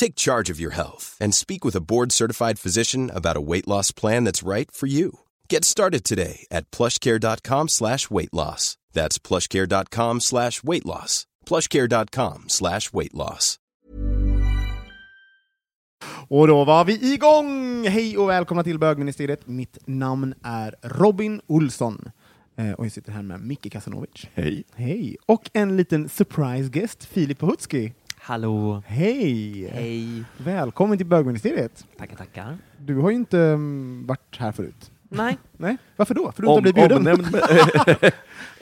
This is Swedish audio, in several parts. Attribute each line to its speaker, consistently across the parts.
Speaker 1: Take charge of your health and speak with a board-certified physician about a weight loss plan that's right for you. Get started today at plushcare.com slash weight loss. That's plushcare.com slash weight loss. plushcare.com slash weight loss.
Speaker 2: Och då var vi igång! Hej och välkomna till bögministeriet. Mitt namn är Robin Olsson. Eh, och jag sitter här med Micke Kasanovic.
Speaker 3: Hej.
Speaker 2: Hej! Och en liten surprise guest, Filip Pohutski.
Speaker 4: Hallå!
Speaker 2: Hej!
Speaker 4: Hej!
Speaker 2: Välkommen till bögministeriet.
Speaker 4: Tackar, tackar.
Speaker 2: Du har ju inte um, varit här förut.
Speaker 4: Nej.
Speaker 2: Nej, varför då? För du inte
Speaker 3: Om,
Speaker 2: blev bjuden?
Speaker 3: omnämnd,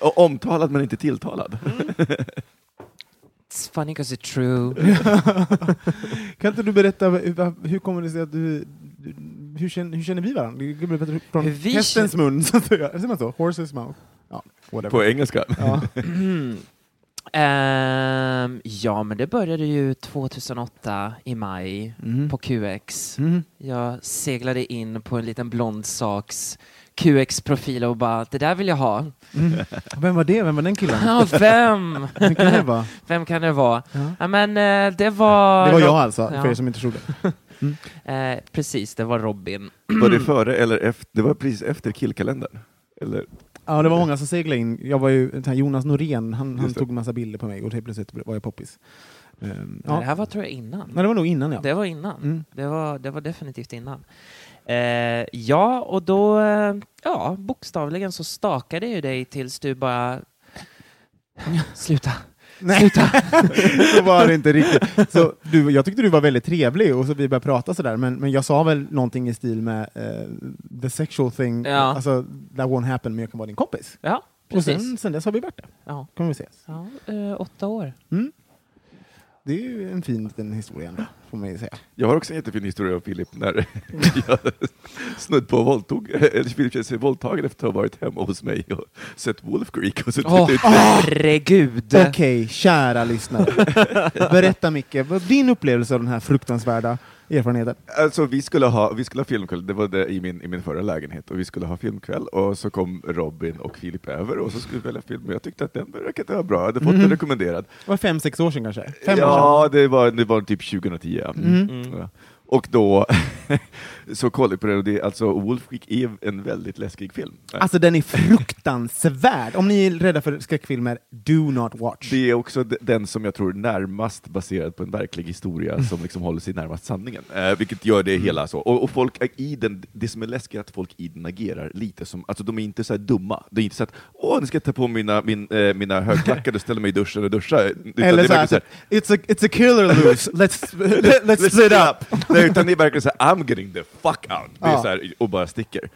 Speaker 3: omtalad men inte tilltalad.
Speaker 4: It's funny because it's true.
Speaker 2: kan inte du berätta, hur, hur kommer det sig att du, du hur, känner, hur känner vi varandra? Från
Speaker 4: vi
Speaker 2: hästens mun, så att säga. Säger man så? Horses mouth? Ja, whatever.
Speaker 3: På engelska.
Speaker 2: Ja.
Speaker 4: Ehm, ja, men det började ju 2008 i maj
Speaker 2: Mhm.
Speaker 4: på QX.
Speaker 2: Mhm.
Speaker 4: Jag seglade in på en liten blond saks QX-profil och bara, det där vill jag ha.
Speaker 2: Mm. Vem var det? Vem var den killen?
Speaker 4: Ja, vem?
Speaker 2: Vem kan det vara?
Speaker 4: Vem kan det vara?
Speaker 2: Ja.
Speaker 4: Ja, men eh, det var...
Speaker 2: Det var jag alltså,
Speaker 4: Ja.
Speaker 2: för er som inte trodde.
Speaker 4: Eh, precis, det var Robin.
Speaker 3: Var det före eller efter? Det var precis efter killkalendern. Eller?
Speaker 2: Ja, det var många som seglade in. Jag var ju, Jonas Norén, han, han tog massa bilder på mig och helt plötsligt var jag poppis. Um,
Speaker 4: Nej,
Speaker 2: ja.
Speaker 4: Det här var tror jag innan.
Speaker 2: Nej, det var nog innan ja.
Speaker 4: Det var innan.
Speaker 2: Mm.
Speaker 4: Det, var, det var definitivt innan. Eh, ja, och då, eh, ja, bokstavligen så stakade jag ju dig tills du bara... Sluta.
Speaker 2: Nej,
Speaker 4: Sluta.
Speaker 2: så var det inte riktigt. Så du, jag tyckte du var väldigt trevlig och så vi började prata sådär, men, men jag sa väl någonting i stil med eh, the sexual thing,
Speaker 4: Ja.
Speaker 2: alltså that won't happen, men jag kan vara din kompis.
Speaker 4: Ja,
Speaker 2: Och
Speaker 4: precis.
Speaker 2: sen, sen dess har vi varit det.
Speaker 4: Ja,
Speaker 2: Kommer vi ses.
Speaker 4: ja eh, åtta år.
Speaker 2: Mm. Det är ju en fin liten historia ändå, får man ju säga.
Speaker 3: Jag har också en jättefin historia om Filip när jag snudd på våldtog, eller Filip kände sig våldtagen efter att ha varit hemma hos mig och sett Wolf Creek och
Speaker 4: Åh,
Speaker 3: ut.
Speaker 4: herregud!
Speaker 2: Okej, kära lyssnare. Berätta Micke, vad är din upplevelse av den här fruktansvärda erfarenheten?
Speaker 3: Alltså vi skulle ha, vi skulle ha filmkväll, det var det i min, i min förra lägenhet, och vi skulle ha filmkväll och så kom Robin och Filip över och så skulle vi välja film och jag tyckte att den verkade vara bra, jag hade fått den rekommenderad.
Speaker 2: Det var fem, sex år sedan kanske? Fem år sedan?
Speaker 3: ja, det var, det var typ 2010. ja.
Speaker 4: Mm.
Speaker 3: Ja. Och då så kollade jag på den och det är alltså Wolf Creek är en väldigt läskig film.
Speaker 2: Alltså den är fruktansvärd. Om ni är rädda för skräckfilmer, do not watch.
Speaker 3: Det är också den som jag tror närmast baserad på en verklig historia som liksom håller sig närmast sanningen. Eh, vilket gör det hela så. Och, och folk är i den, det som är läskigt är att folk i den agerar lite som, alltså de är inte så dumma. Det är inte så att åh, nu ska jag ta på mina, min, eh, mina högklackade och ställa mig i duschen och duscha. Utan
Speaker 2: Eller
Speaker 3: är
Speaker 2: så här,
Speaker 3: så här,
Speaker 2: it's, a, it's a killer loose, let's, let's split up.
Speaker 3: Nej, utan det är verkligen så här, I'm getting the fuck out. Det är
Speaker 2: Ja.
Speaker 3: så här, och bara sticker.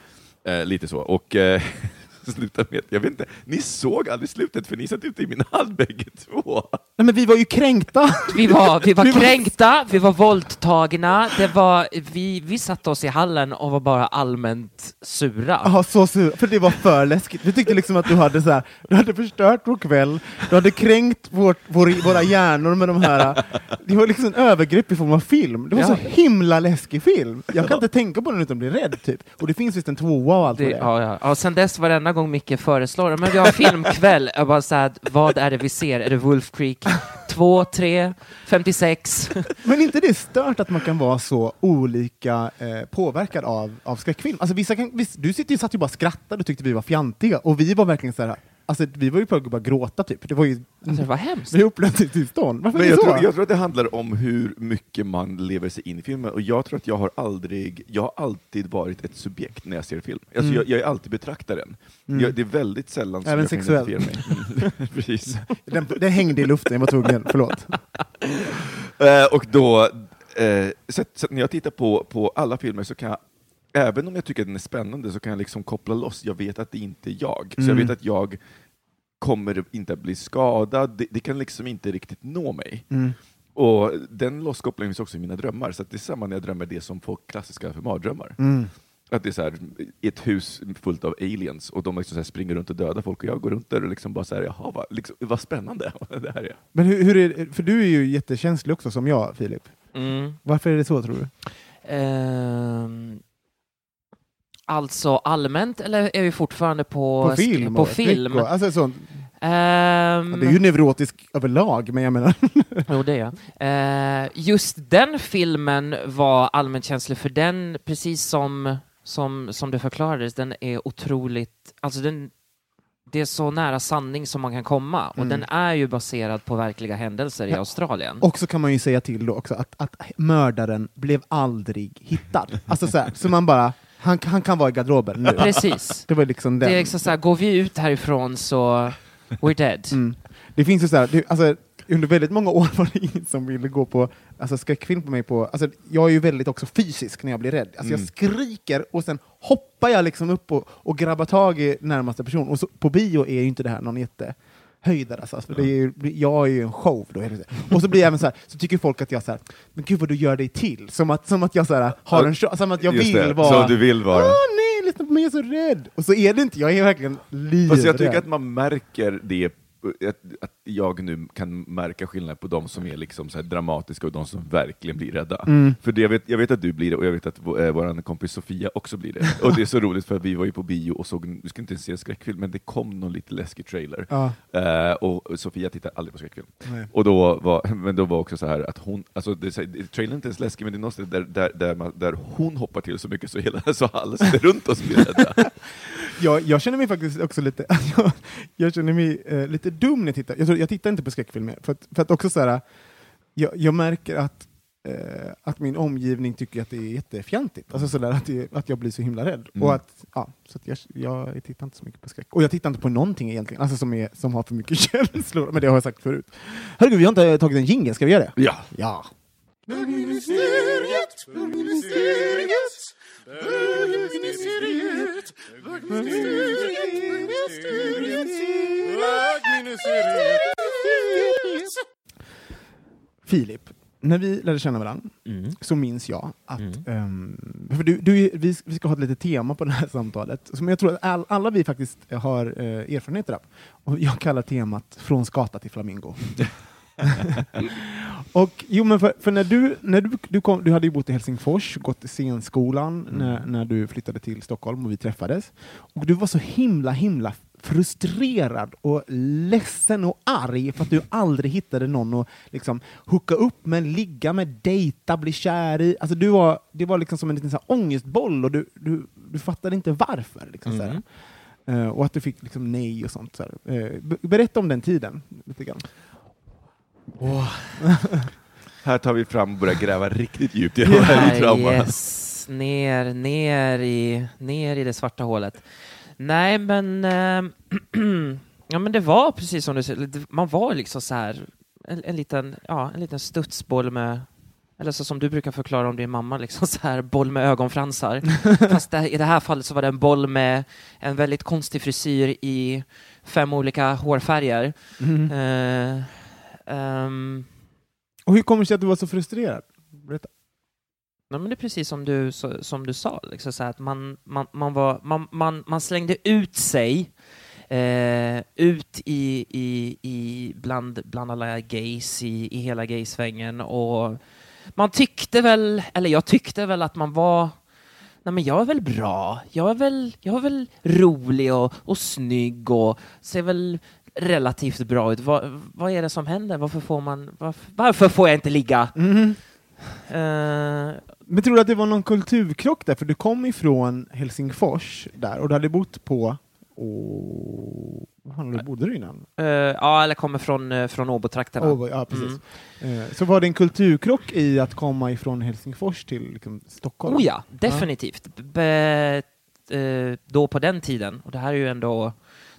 Speaker 3: Eh, lite så. Och eh, sluta med, jag vet inte, ni såg aldrig slutet för ni satt ute i min hand bägge två.
Speaker 2: Nej, men vi var ju kränkta.
Speaker 4: Vi var, vi var kränkta, vi var våldtagna, det var, vi, vi satte oss i hallen och var bara allmänt sura.
Speaker 2: Ja, så sur, för det var för läskigt. Vi tyckte liksom att du hade, så här, du hade förstört vår kväll, du hade kränkt vårt, vår, våra hjärnor med de här... Det var liksom en övergrepp i form av film. Det var
Speaker 4: Ja.
Speaker 2: så himla läskig film. Jag kan inte tänka på den utan bli rädd, typ. Och det finns visst en tvåa och allt
Speaker 4: Det,
Speaker 2: det
Speaker 4: ja, ja. ja, sen dess varenda gång Micke föreslår men vi har filmkväll, jag bara såhär, vad är det vi ser? Är det Wolf Creek 2, 3, 56?
Speaker 2: Men inte det stört att man kan vara så olika eh, påverkad av, av skräckfilm? Alltså, vissa kan, viss, du sitter ju, satt ju bara och skrattade och tyckte vi var fjantiga, och vi var verkligen så här, alltså, vi var ju på att bara gråta typ. Det var ju
Speaker 4: Alltså, det var hemskt.
Speaker 2: det är upplösningstillstånd. Varför
Speaker 3: Men
Speaker 2: är det
Speaker 3: jag,
Speaker 2: så?
Speaker 3: tror, jag tror att det handlar om hur mycket man lever sig in i filmen, och jag tror att jag har aldrig, jag har alltid varit ett subjekt när jag ser film. Alltså
Speaker 2: Mm.
Speaker 3: jag, jag är alltid betraktaren.
Speaker 2: Mm.
Speaker 3: Jag, det är väldigt sällan som
Speaker 2: Även
Speaker 3: jag kan
Speaker 2: sexuellt.
Speaker 3: identifiera mig. Mm, Precis.
Speaker 2: Den, den hängde i luften, jag var tvungen. Förlåt.
Speaker 3: Eh, och då, eh, så, att- så att när jag tittar på, på alla filmer så kan jag, även om jag tycker att den är spännande, så kan jag liksom koppla loss. Jag vet att det inte är jag. Så jag
Speaker 2: Mm.
Speaker 3: vet att jag kommer inte att bli skadad. Det, det kan liksom inte riktigt nå mig.
Speaker 2: Mm.
Speaker 3: Och den losskopplingen finns också i mina drömmar, så att det är samma när jag drömmer det som folk klassiskt kallar för mardrömmar.
Speaker 2: Mm.
Speaker 3: Att det är så här, ett hus fullt av aliens och de liksom så här springer runt och dödar folk och jag går runt där och liksom bara så här, jaha, vad, liksom, vad spännande det här är.
Speaker 2: Men hur, hur är det, för du är ju jättekänslig också som jag, Filip.
Speaker 4: Mm.
Speaker 2: Varför är det så tror du?
Speaker 4: Ehm, alltså allmänt, eller är vi fortfarande på,
Speaker 2: På film?
Speaker 4: På film.
Speaker 2: alltså, sånt.
Speaker 4: Ehm,
Speaker 2: Du är ju neurotisk överlag, men jag menar...
Speaker 4: Jo, det är jag. Eh, just den filmen var allmänt känslig för den, precis som, som, som det förklarades, den är otroligt... Alltså den, det är så nära sanning som man kan komma. Och
Speaker 2: Mm.
Speaker 4: den är ju baserad på verkliga händelser i
Speaker 2: Ja.
Speaker 4: Australien.
Speaker 2: Och så kan man ju säga till då också att, att mördaren blev aldrig hittad. Alltså så, här, så man bara, han, han kan vara i garderoben nu.
Speaker 4: Precis.
Speaker 2: Det var liksom den.
Speaker 4: Det är liksom så här, går vi ut härifrån så we're dead.
Speaker 2: Mm. Det finns ju så här, det, alltså, under väldigt många år var det ingen som ville gå på alltså, skräckfilm på mig. På, alltså, jag är ju väldigt också fysisk när jag blir rädd. Alltså,
Speaker 3: Mm.
Speaker 2: Jag skriker och sen hoppar jag liksom upp och, och grabbar tag i närmaste person. Och så, på bio är ju inte det här någon jättehöjdare. Alltså, för det är ju, jag är ju en show då. Och så blir jag även så här, så tycker folk att jag så här, men gud vad du gör dig till. Som att, som att jag så här, har en show, som att jag
Speaker 3: Just
Speaker 2: vill
Speaker 3: det,
Speaker 2: vara...
Speaker 3: Som du vill vara.
Speaker 2: Åh nej, lyssna på mig, jag är så rädd! Och så är det inte, jag är verkligen livrädd.
Speaker 3: Fast jag tycker att man märker det, att, att jag nu kan märka skillnad på de som är liksom så dramatiska och de som verkligen blir rädda.
Speaker 2: Mm.
Speaker 3: För det, jag, vet, jag vet att du blir det, och jag vet att vår, eh, vår kompis Sofia också blir det. Och det är så roligt för vi var ju på bio och såg, vi skulle inte ens se en skräckfilm, men det kom någon lite läskig trailer.
Speaker 2: Ja,
Speaker 3: Eh, och Sofia tittar aldrig på skräckfilm.
Speaker 2: nej.
Speaker 3: Och då var, men då var också så här att hon, alltså det, trailern är inte ens läskig, men det är något ställe där, där, där, man, där hon hoppar till så mycket så hela så alla runt oss blir rädda.
Speaker 2: Jag, jag känner mig faktiskt också lite, jag, jag känner mig eh, lite dum när jag tittar. Jag, tror, jag tittar inte på skräckfilmer, för att, för att också så här, jag, jag märker att, eh, att min omgivning tycker att det är jättefjantigt. Alltså så där, att, det, att jag blir så himla rädd.
Speaker 3: Mm.
Speaker 2: Och att, ja, så att jag, jag tittar inte så mycket på skräck. Och jag tittar inte på någonting egentligen, alltså som, är, som har för mycket känslor. Men det har jag sagt förut. Herregud, vi har inte tagit en jingle, ska vi göra det?
Speaker 3: Ja.
Speaker 2: Ja. Filip, när vi lärde känna varandra
Speaker 4: Mm.
Speaker 2: så minns jag att
Speaker 4: Mm.
Speaker 2: ehm, för du, du, vi, vi ska ha ett litet tema på det här samtalet som jag tror att all, alla vi faktiskt har eh, erfarenheter av. Och jag kallar temat Från skata till flamingo. och jo, men för, för när du, när du, du, kom, du hade ju bott i Helsingfors, gått i scenskolan när, när du flyttade till Stockholm och vi träffades. Och du var så himla, himla frustrerad och ledsen och arg för att du aldrig hittade någon att liksom hooka upp med, ligga med, dejta, bli kär i. Alltså du var, det var liksom som en liten så här ångestboll och du, du, du fattade inte varför. Liksom, så här. Eh, och att du fick liksom nej och sånt. Så be- berätta om den tiden. Lite grann.
Speaker 3: Här tar vi fram och börjar gräva riktigt djupt i
Speaker 4: Ah,
Speaker 3: traumorna.
Speaker 4: yes. Ner, ner i, ner i det svarta hålet. Nej, men... eh, ja, men det var precis som du säger. Man var liksom så här... En, en, liten, ja, en liten studsboll med... Eller så som du brukar förklara om din mamma, liksom så här boll med ögonfransar. Fast det, i det här fallet så var det en boll med en väldigt konstig frisyr i fem olika hårfärger. Eh, ehm,
Speaker 2: Och hur kommer det sig att du var så frustrerad? Berätta.
Speaker 4: Nej, men det är precis som du, så, som du sa, liksom så att man, man, man, var, man, man, man slängde ut sig eh, ut i, i, i bland, bland alla gays i, i hela gaysvängen och man tyckte väl, eller jag tyckte väl att man var Nej men jag är väl bra, jag är väl, jag är väl rolig och, och snygg och ser väl relativt bra ut. Vad, vad är det som händer? Varför får man, varför, varför får jag inte ligga? Eh,
Speaker 2: Men tror du att det var någon kulturkrock där? För du kom ifrån Helsingfors där och du hade bott på Å... Vad fan, du bodde du innan?
Speaker 4: Eh, ja, eller kommer från, uh, från Åbotrakterna.
Speaker 2: Oh, ja, precis. Eh, så var det en kulturkrock i att komma ifrån Helsingfors till liksom, Stockholm?
Speaker 4: Oh ja, definitivt. Be, eh, då på den tiden, och det här är ju ändå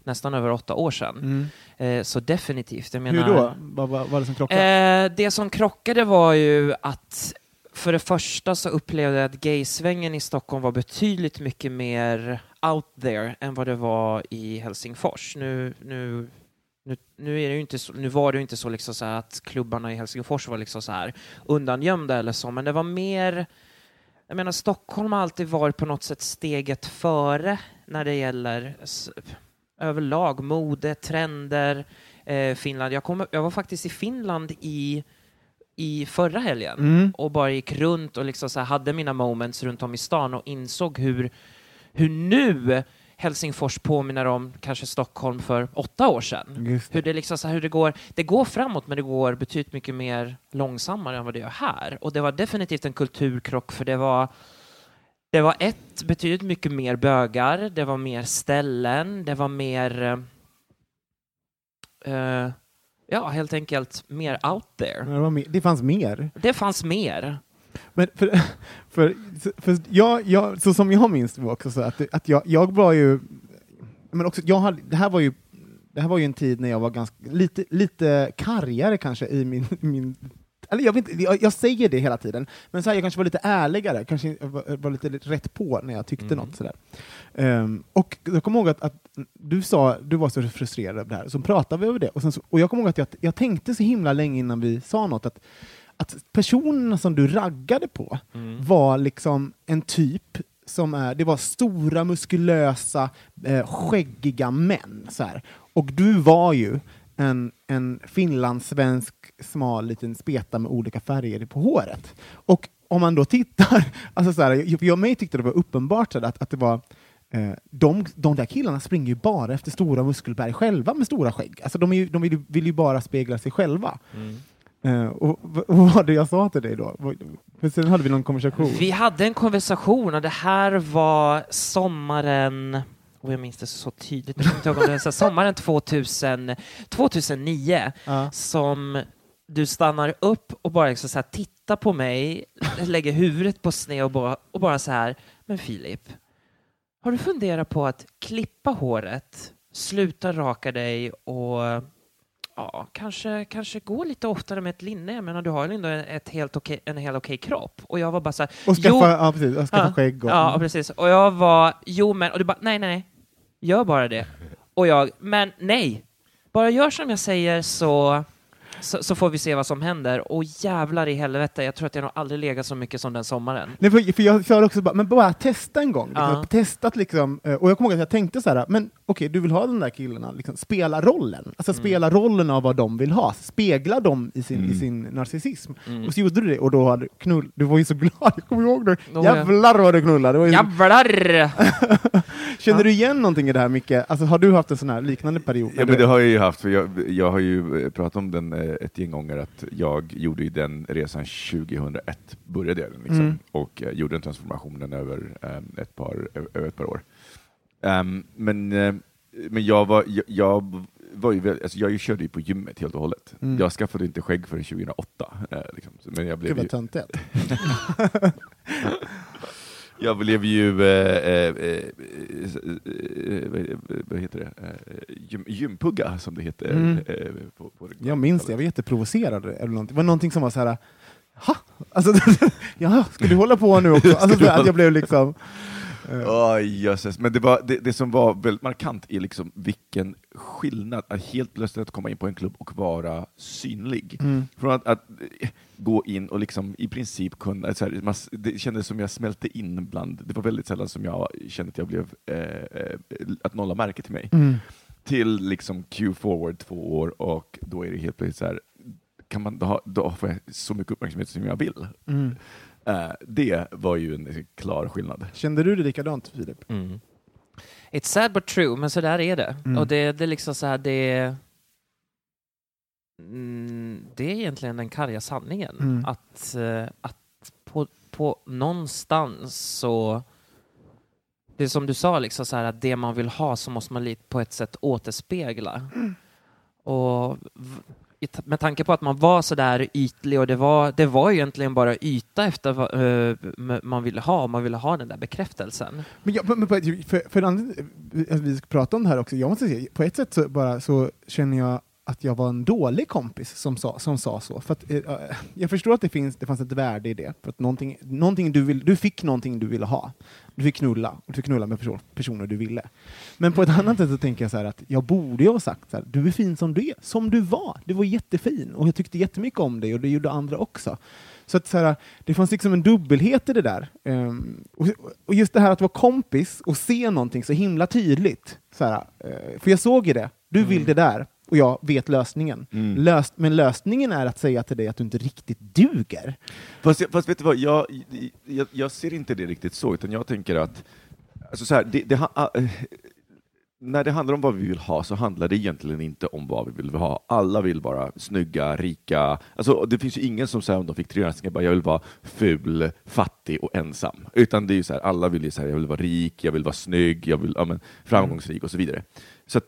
Speaker 4: nästan över åtta år sedan,
Speaker 2: Mm.
Speaker 4: eh, så definitivt. Jag menar,
Speaker 2: Hur då? Vad var det som krockade?
Speaker 4: Eh, det som krockade var ju att för det första så upplevde jag att gaysvängen i Stockholm var betydligt mycket mer out there än vad det var i Helsingfors. Nu, nu, nu, nu, är det inte så, nu var det ju inte så, liksom så att klubbarna i Helsingfors var liksom så här undangömda eller så, men det var mer jag menar, Stockholm har alltid varit på något sätt steget före när det gäller överlag mode, trender, eh, Finland. Jag, kom, jag var faktiskt i Finland i, i förra helgen
Speaker 2: Mm.
Speaker 4: och bara gick runt och liksom så hade mina moments runt om i stan och insåg hur, hur nu Helsingfors påminner om kanske Stockholm för åtta år sedan.
Speaker 2: Det.
Speaker 4: Hur det, liksom så här, hur det går, det går framåt men det går betydligt mycket mer långsammare än vad det gör här. Och det var definitivt en kulturkrock för det var det var ett, betydligt mycket mer bögar, det var mer ställen, det var mer eh, eh, ja, helt enkelt mer out there.
Speaker 2: Det, mer, det fanns mer.
Speaker 4: Det fanns mer.
Speaker 2: Men för, för, för jag, jag, så som jag minns det var också så att, att jag, jag var ju, men också, jag hade, det här var ju det här var ju en tid när jag var ganska, lite, lite kargare kanske i min, min eller jag, inte, jag, jag säger det hela tiden, men så här, jag kanske var lite ärligare, kanske var, var lite rätt på när jag tyckte
Speaker 4: Mm.
Speaker 2: något. Sådär. Ehm, och jag kommer ihåg att, att du sa, du var så frustrerad över det här, så pratade vi över det, och, så, och jag kommer ihåg att jag, jag tänkte så himla länge innan vi sa något, att, att personerna som du raggade på var liksom en typ som är, det var stora, muskulösa, eh, skäggiga män. Så här. Och du var ju en, en finlandssvensk smal liten speta med olika färger på håret. Och om man då tittar, alltså så här, jag, och mig tyckte det var uppenbart att, att det var eh, de, de där killarna springer ju bara efter stora muskelberg själva med stora skägg. Alltså de, är ju, de vill, ju- vill ju bara spegla sig själva. Eh, och, v- vad var det jag sa till dig då? För sen hade vi någon konversation.
Speaker 4: Vi hade en konversation och det här var sommaren och jag minns det så tydligt, jag inte om det så sommaren 2000, 2009
Speaker 2: Ja.
Speaker 4: som du stannar upp och bara liksom så här, tittar på mig, lägger huvudet på sned och bara, och bara så här, men Filip, har du funderat på att klippa håret, sluta raka dig och ja, kanske, kanske gå lite oftare med ett linne? Jag menar, du har ju ändå ett helt okej, en helt okej kropp. Och jag var bara så här,
Speaker 2: Och skaffa,
Speaker 4: jo,
Speaker 2: ja, precis, och skaffa
Speaker 4: Ja.
Speaker 2: skägg. Och,
Speaker 4: Ja, precis. Och jag var, jo men, och du bara, nej, nej, nej, gör bara det. Och jag, men nej, bara gör som jag säger så, så, så får vi se vad som händer. Och jävlar i helvete, jag tror att jag nog aldrig legat så mycket som den sommaren.
Speaker 2: Nej, för, för jag sa också bara, men bara testa en gång. Liksom,
Speaker 4: Ja.
Speaker 2: Testat liksom, eh, och jag kommer ihåg att jag tänkte så här, men okej, du vill ha den där killarna, liksom, spela rollen. Alltså
Speaker 4: Mm.
Speaker 2: spela rollen av vad de vill ha. Spegla dem i sin, i
Speaker 3: Mm.
Speaker 2: sin narcissism.
Speaker 4: Mm.
Speaker 2: Och så gjorde du det, och då hade knull, du var ju så glad, jag kommer ihåg det.
Speaker 4: Oh.
Speaker 2: Jävlar vad du knullade. Var ju,
Speaker 4: Jävlar!
Speaker 2: Känner du igen någonting i det här Micke? Alltså, har du haft en sån här liknande period?
Speaker 3: Ja, men det har jag ju haft, för jag, jag har ju eh, pratat om den eh, ett gäng gånger, att jag gjorde ju den resan 2001, började jag den liksom,
Speaker 2: Mm.
Speaker 3: och eh, gjorde den transformationen över, eh, ett, par, över ett par år. Ehm, men, eh, men jag var, jag, jag var ju, alltså jag körde ju på gymmet helt och hållet.
Speaker 2: Mm.
Speaker 3: Jag skaffade inte skägg förrän 2008. Eh, liksom. Men jag blev
Speaker 2: Gud
Speaker 3: ju,
Speaker 2: vad töntigt.
Speaker 3: jag blev ju eh, eh, eh, eh, vad- heter det? Eh, gym, gympugga, som det heter.
Speaker 2: Mm.
Speaker 3: eh, på, på det
Speaker 2: Jag minns det, jag var jätteprovocerad. Eller någonting. Det var någonting som var så här, ha? Alltså, ja, ska du hålla på nu också? Alltså, att jag blev liksom...
Speaker 3: jösses. Men det, var, det, det som var väldigt markant är liksom vilken skillnad att helt plötsligt komma in på en klubb och vara synlig.
Speaker 2: Mm.
Speaker 3: Från att, att eh, gå in och liksom i princip kunna, så här, man, det kändes som jag smälte in bland, det var väldigt sällan som jag kände att jag blev, eh, eh, att någon märke till mig.
Speaker 2: Mm.
Speaker 3: Till liksom Q-forward två år och då är det helt plötsligt så här, kan man, då, då får jag så mycket uppmärksamhet som jag vill.
Speaker 2: Mm.
Speaker 3: Eh, det var ju en klar skillnad.
Speaker 2: Kände du det likadant, Filip?
Speaker 4: Mm. It's sad but true, men så där är det.
Speaker 2: Mm.
Speaker 4: Och det, det är liksom så här, det... Mm, det är egentligen den karga sanningen.
Speaker 2: Mm.
Speaker 4: Att, eh, att på, på någonstans så det är som du sa, liksom, så här, att det man vill ha så måste man lite på ett sätt återspegla. Och i t- med tanke på att man var så där ytlig och det var, det var ju egentligen bara yta efter vad uh, man ville ha, man ville ha den där bekräftelsen.
Speaker 2: Men, jag, men för, för, för att alltså, vi ska prata om det här också, jag måste säga, på ett sätt så, bara, så känner jag att jag var en dålig kompis som sa, som sa så. För att, eh, jag förstår att det, finns, det fanns ett värde i det, för att någonting, någonting du, vill, du fick någonting du ville ha. Du fick knulla, och du fick knulla med person, personer du ville. Men på ett annat sätt så tänker jag så att jag borde ha sagt så här, du är fin som du är, som du var. Du var jättefin och jag tyckte jättemycket om dig och det gjorde andra också. Så att så här, det fanns liksom en dubbelhet i det där. Ehm, och, och just det här att vara kompis och se någonting så himla tydligt. Så här, eh, för jag såg ju det, du vill det där och jag vet lösningen.
Speaker 3: Mm.
Speaker 2: Löst, men lösningen är att säga till dig att du inte riktigt duger.
Speaker 3: Fast, fast vet du vad, jag, jag, jag ser inte det riktigt så, utan jag tänker att alltså så här, det, det, ha- äh, när det handlar om vad vi vill ha så handlar det egentligen inte om vad vi vill ha. Alla vill vara snygga, rika. Alltså, det finns ju ingen som säger om de fick tre önskningar, bara jag vill vara ful, fattig och ensam. Utan det är ju så här, alla vill ju säga jag vill vara rik, jag vill vara snygg, jag vill ja, men, framgångsrik och så vidare. Så att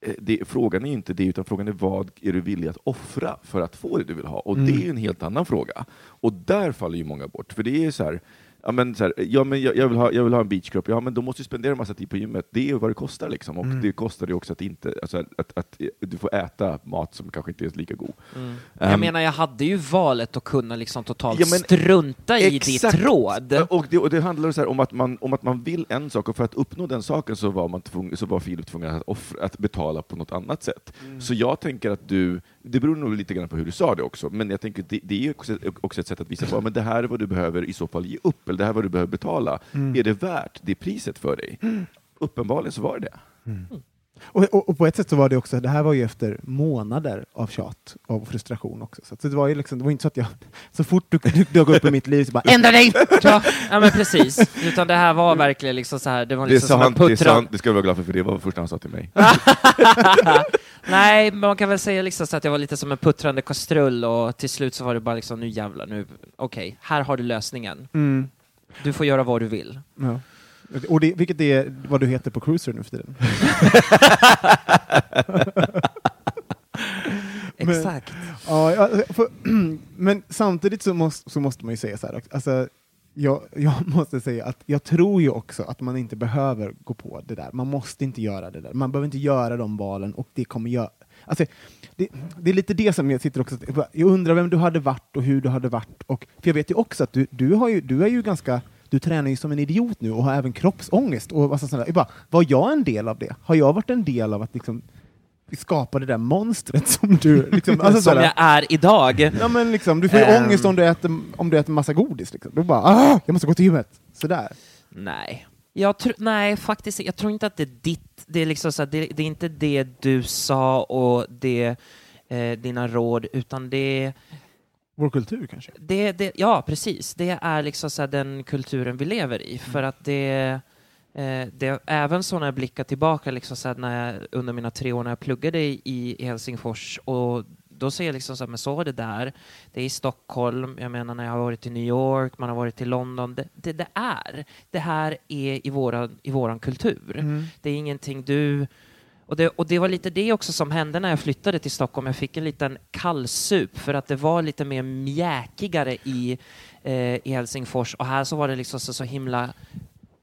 Speaker 3: det, det, frågan är inte det, utan frågan är vad är du villig att offra för att få det du vill ha? Och det är en helt annan fråga. Och där faller ju många bort, för det är så här, Ja, men så här, ja, men jag, jag, vill ha, jag vill ha en beachcropp, ja men då måste du spendera en massa tid på gymmet. Det är ju vad det kostar liksom. Och det kostar ju också att, inte, alltså, att, att, att du får äta mat som kanske inte är lika god.
Speaker 4: jag
Speaker 3: Ehm,
Speaker 4: menar, jag hade ju valet att kunna liksom totalt
Speaker 3: Ja, men
Speaker 4: strunta i
Speaker 3: exakt.
Speaker 4: ditt råd.
Speaker 3: Och det, och det handlar så här om, att man, om att man vill en sak, och för att uppnå den saken så var, man tvung, så var Filip tvungen att, offra, att betala på något annat sätt. Så jag tänker att du, det beror nog lite grann på hur du sa det också, men jag tänker det, det är också, också ett sätt att visa på att det här är vad du behöver i så fall ge upp, eller det här är vad du behöver betala. Är det värt det priset för dig? Uppenbarligen så var det det.
Speaker 2: Och, och, och på ett sätt så var det också, det här var ju efter månader av tjat och frustration också. Så det var ju liksom, det var inte så att jag, så fort du, du dök upp i mitt liv så bara ändra dig!
Speaker 4: Ja, ja men precis. Utan det här var verkligen liksom så här, det var
Speaker 3: Det är
Speaker 4: liksom som en
Speaker 3: sant, det är
Speaker 4: puttran.
Speaker 3: sant, det ska du vara glad för, för det var det första han sa till mig.
Speaker 4: Nej, men man kan väl säga liksom så att jag var lite som en puttrande kastrull och till slut så var det bara liksom, nu jävlar, nu, okej, här har du lösningen.
Speaker 2: Mm.
Speaker 4: Du får göra vad du vill.
Speaker 2: Ja. Och det, vilket är vad du heter på Cruiser nu för tiden. Men-
Speaker 4: Exakt.
Speaker 2: Ja, för, men samtidigt så måste, så måste man ju säga så här, alltså, jag, jag måste säga att jag tror ju också att man inte behöver gå på det där. Man måste inte göra det där. Man behöver inte göra de valen och det kommer göra... Alltså, det, det är lite det som jag sitter också... Jag undrar vem du hade varit och hur du hade varit. Och, för jag vet ju också att du, du, har ju, du är ju ganska... Du tränar ju som en idiot nu och har även kroppsångest. Och massa sådana där. Jag bara, var jag en del av det? Har jag varit en del av att liksom skapa det där monstret som du... Liksom, alltså
Speaker 4: Som
Speaker 2: sådär-
Speaker 4: jag är idag.
Speaker 2: Ja, men liksom, du får ju
Speaker 4: Ehm.
Speaker 2: ångest om du äter, om du äter massa godis. Liksom. Du bara ah, jag måste gå till gymmet. Sådär.
Speaker 4: Nej. Jag tr- nej, faktiskt Jag tror inte att det är ditt... Det är, liksom så här, det, det är inte det du sa och det, eh, dina råd, utan det,
Speaker 2: Vår kultur kanske.
Speaker 4: det, det... Ja, precis. Det är liksom så den kulturen vi lever i. För att det... Eh, det, även så när jag blickar tillbaka liksom så när jag, under mina tre år när jag pluggade i, i Helsingfors och då ser jag liksom så här, men så var det där, det är i Stockholm, jag menar när jag har varit i New York, man har varit i London, det, det, det är, det här är i våran, i våran kultur. Det är ingenting du och det, och det var lite det också som hände när jag flyttade till Stockholm. Jag fick en liten kallsup för att det var lite mer mjäkigare i, eh, i Helsingfors och här så var det liksom så, så himla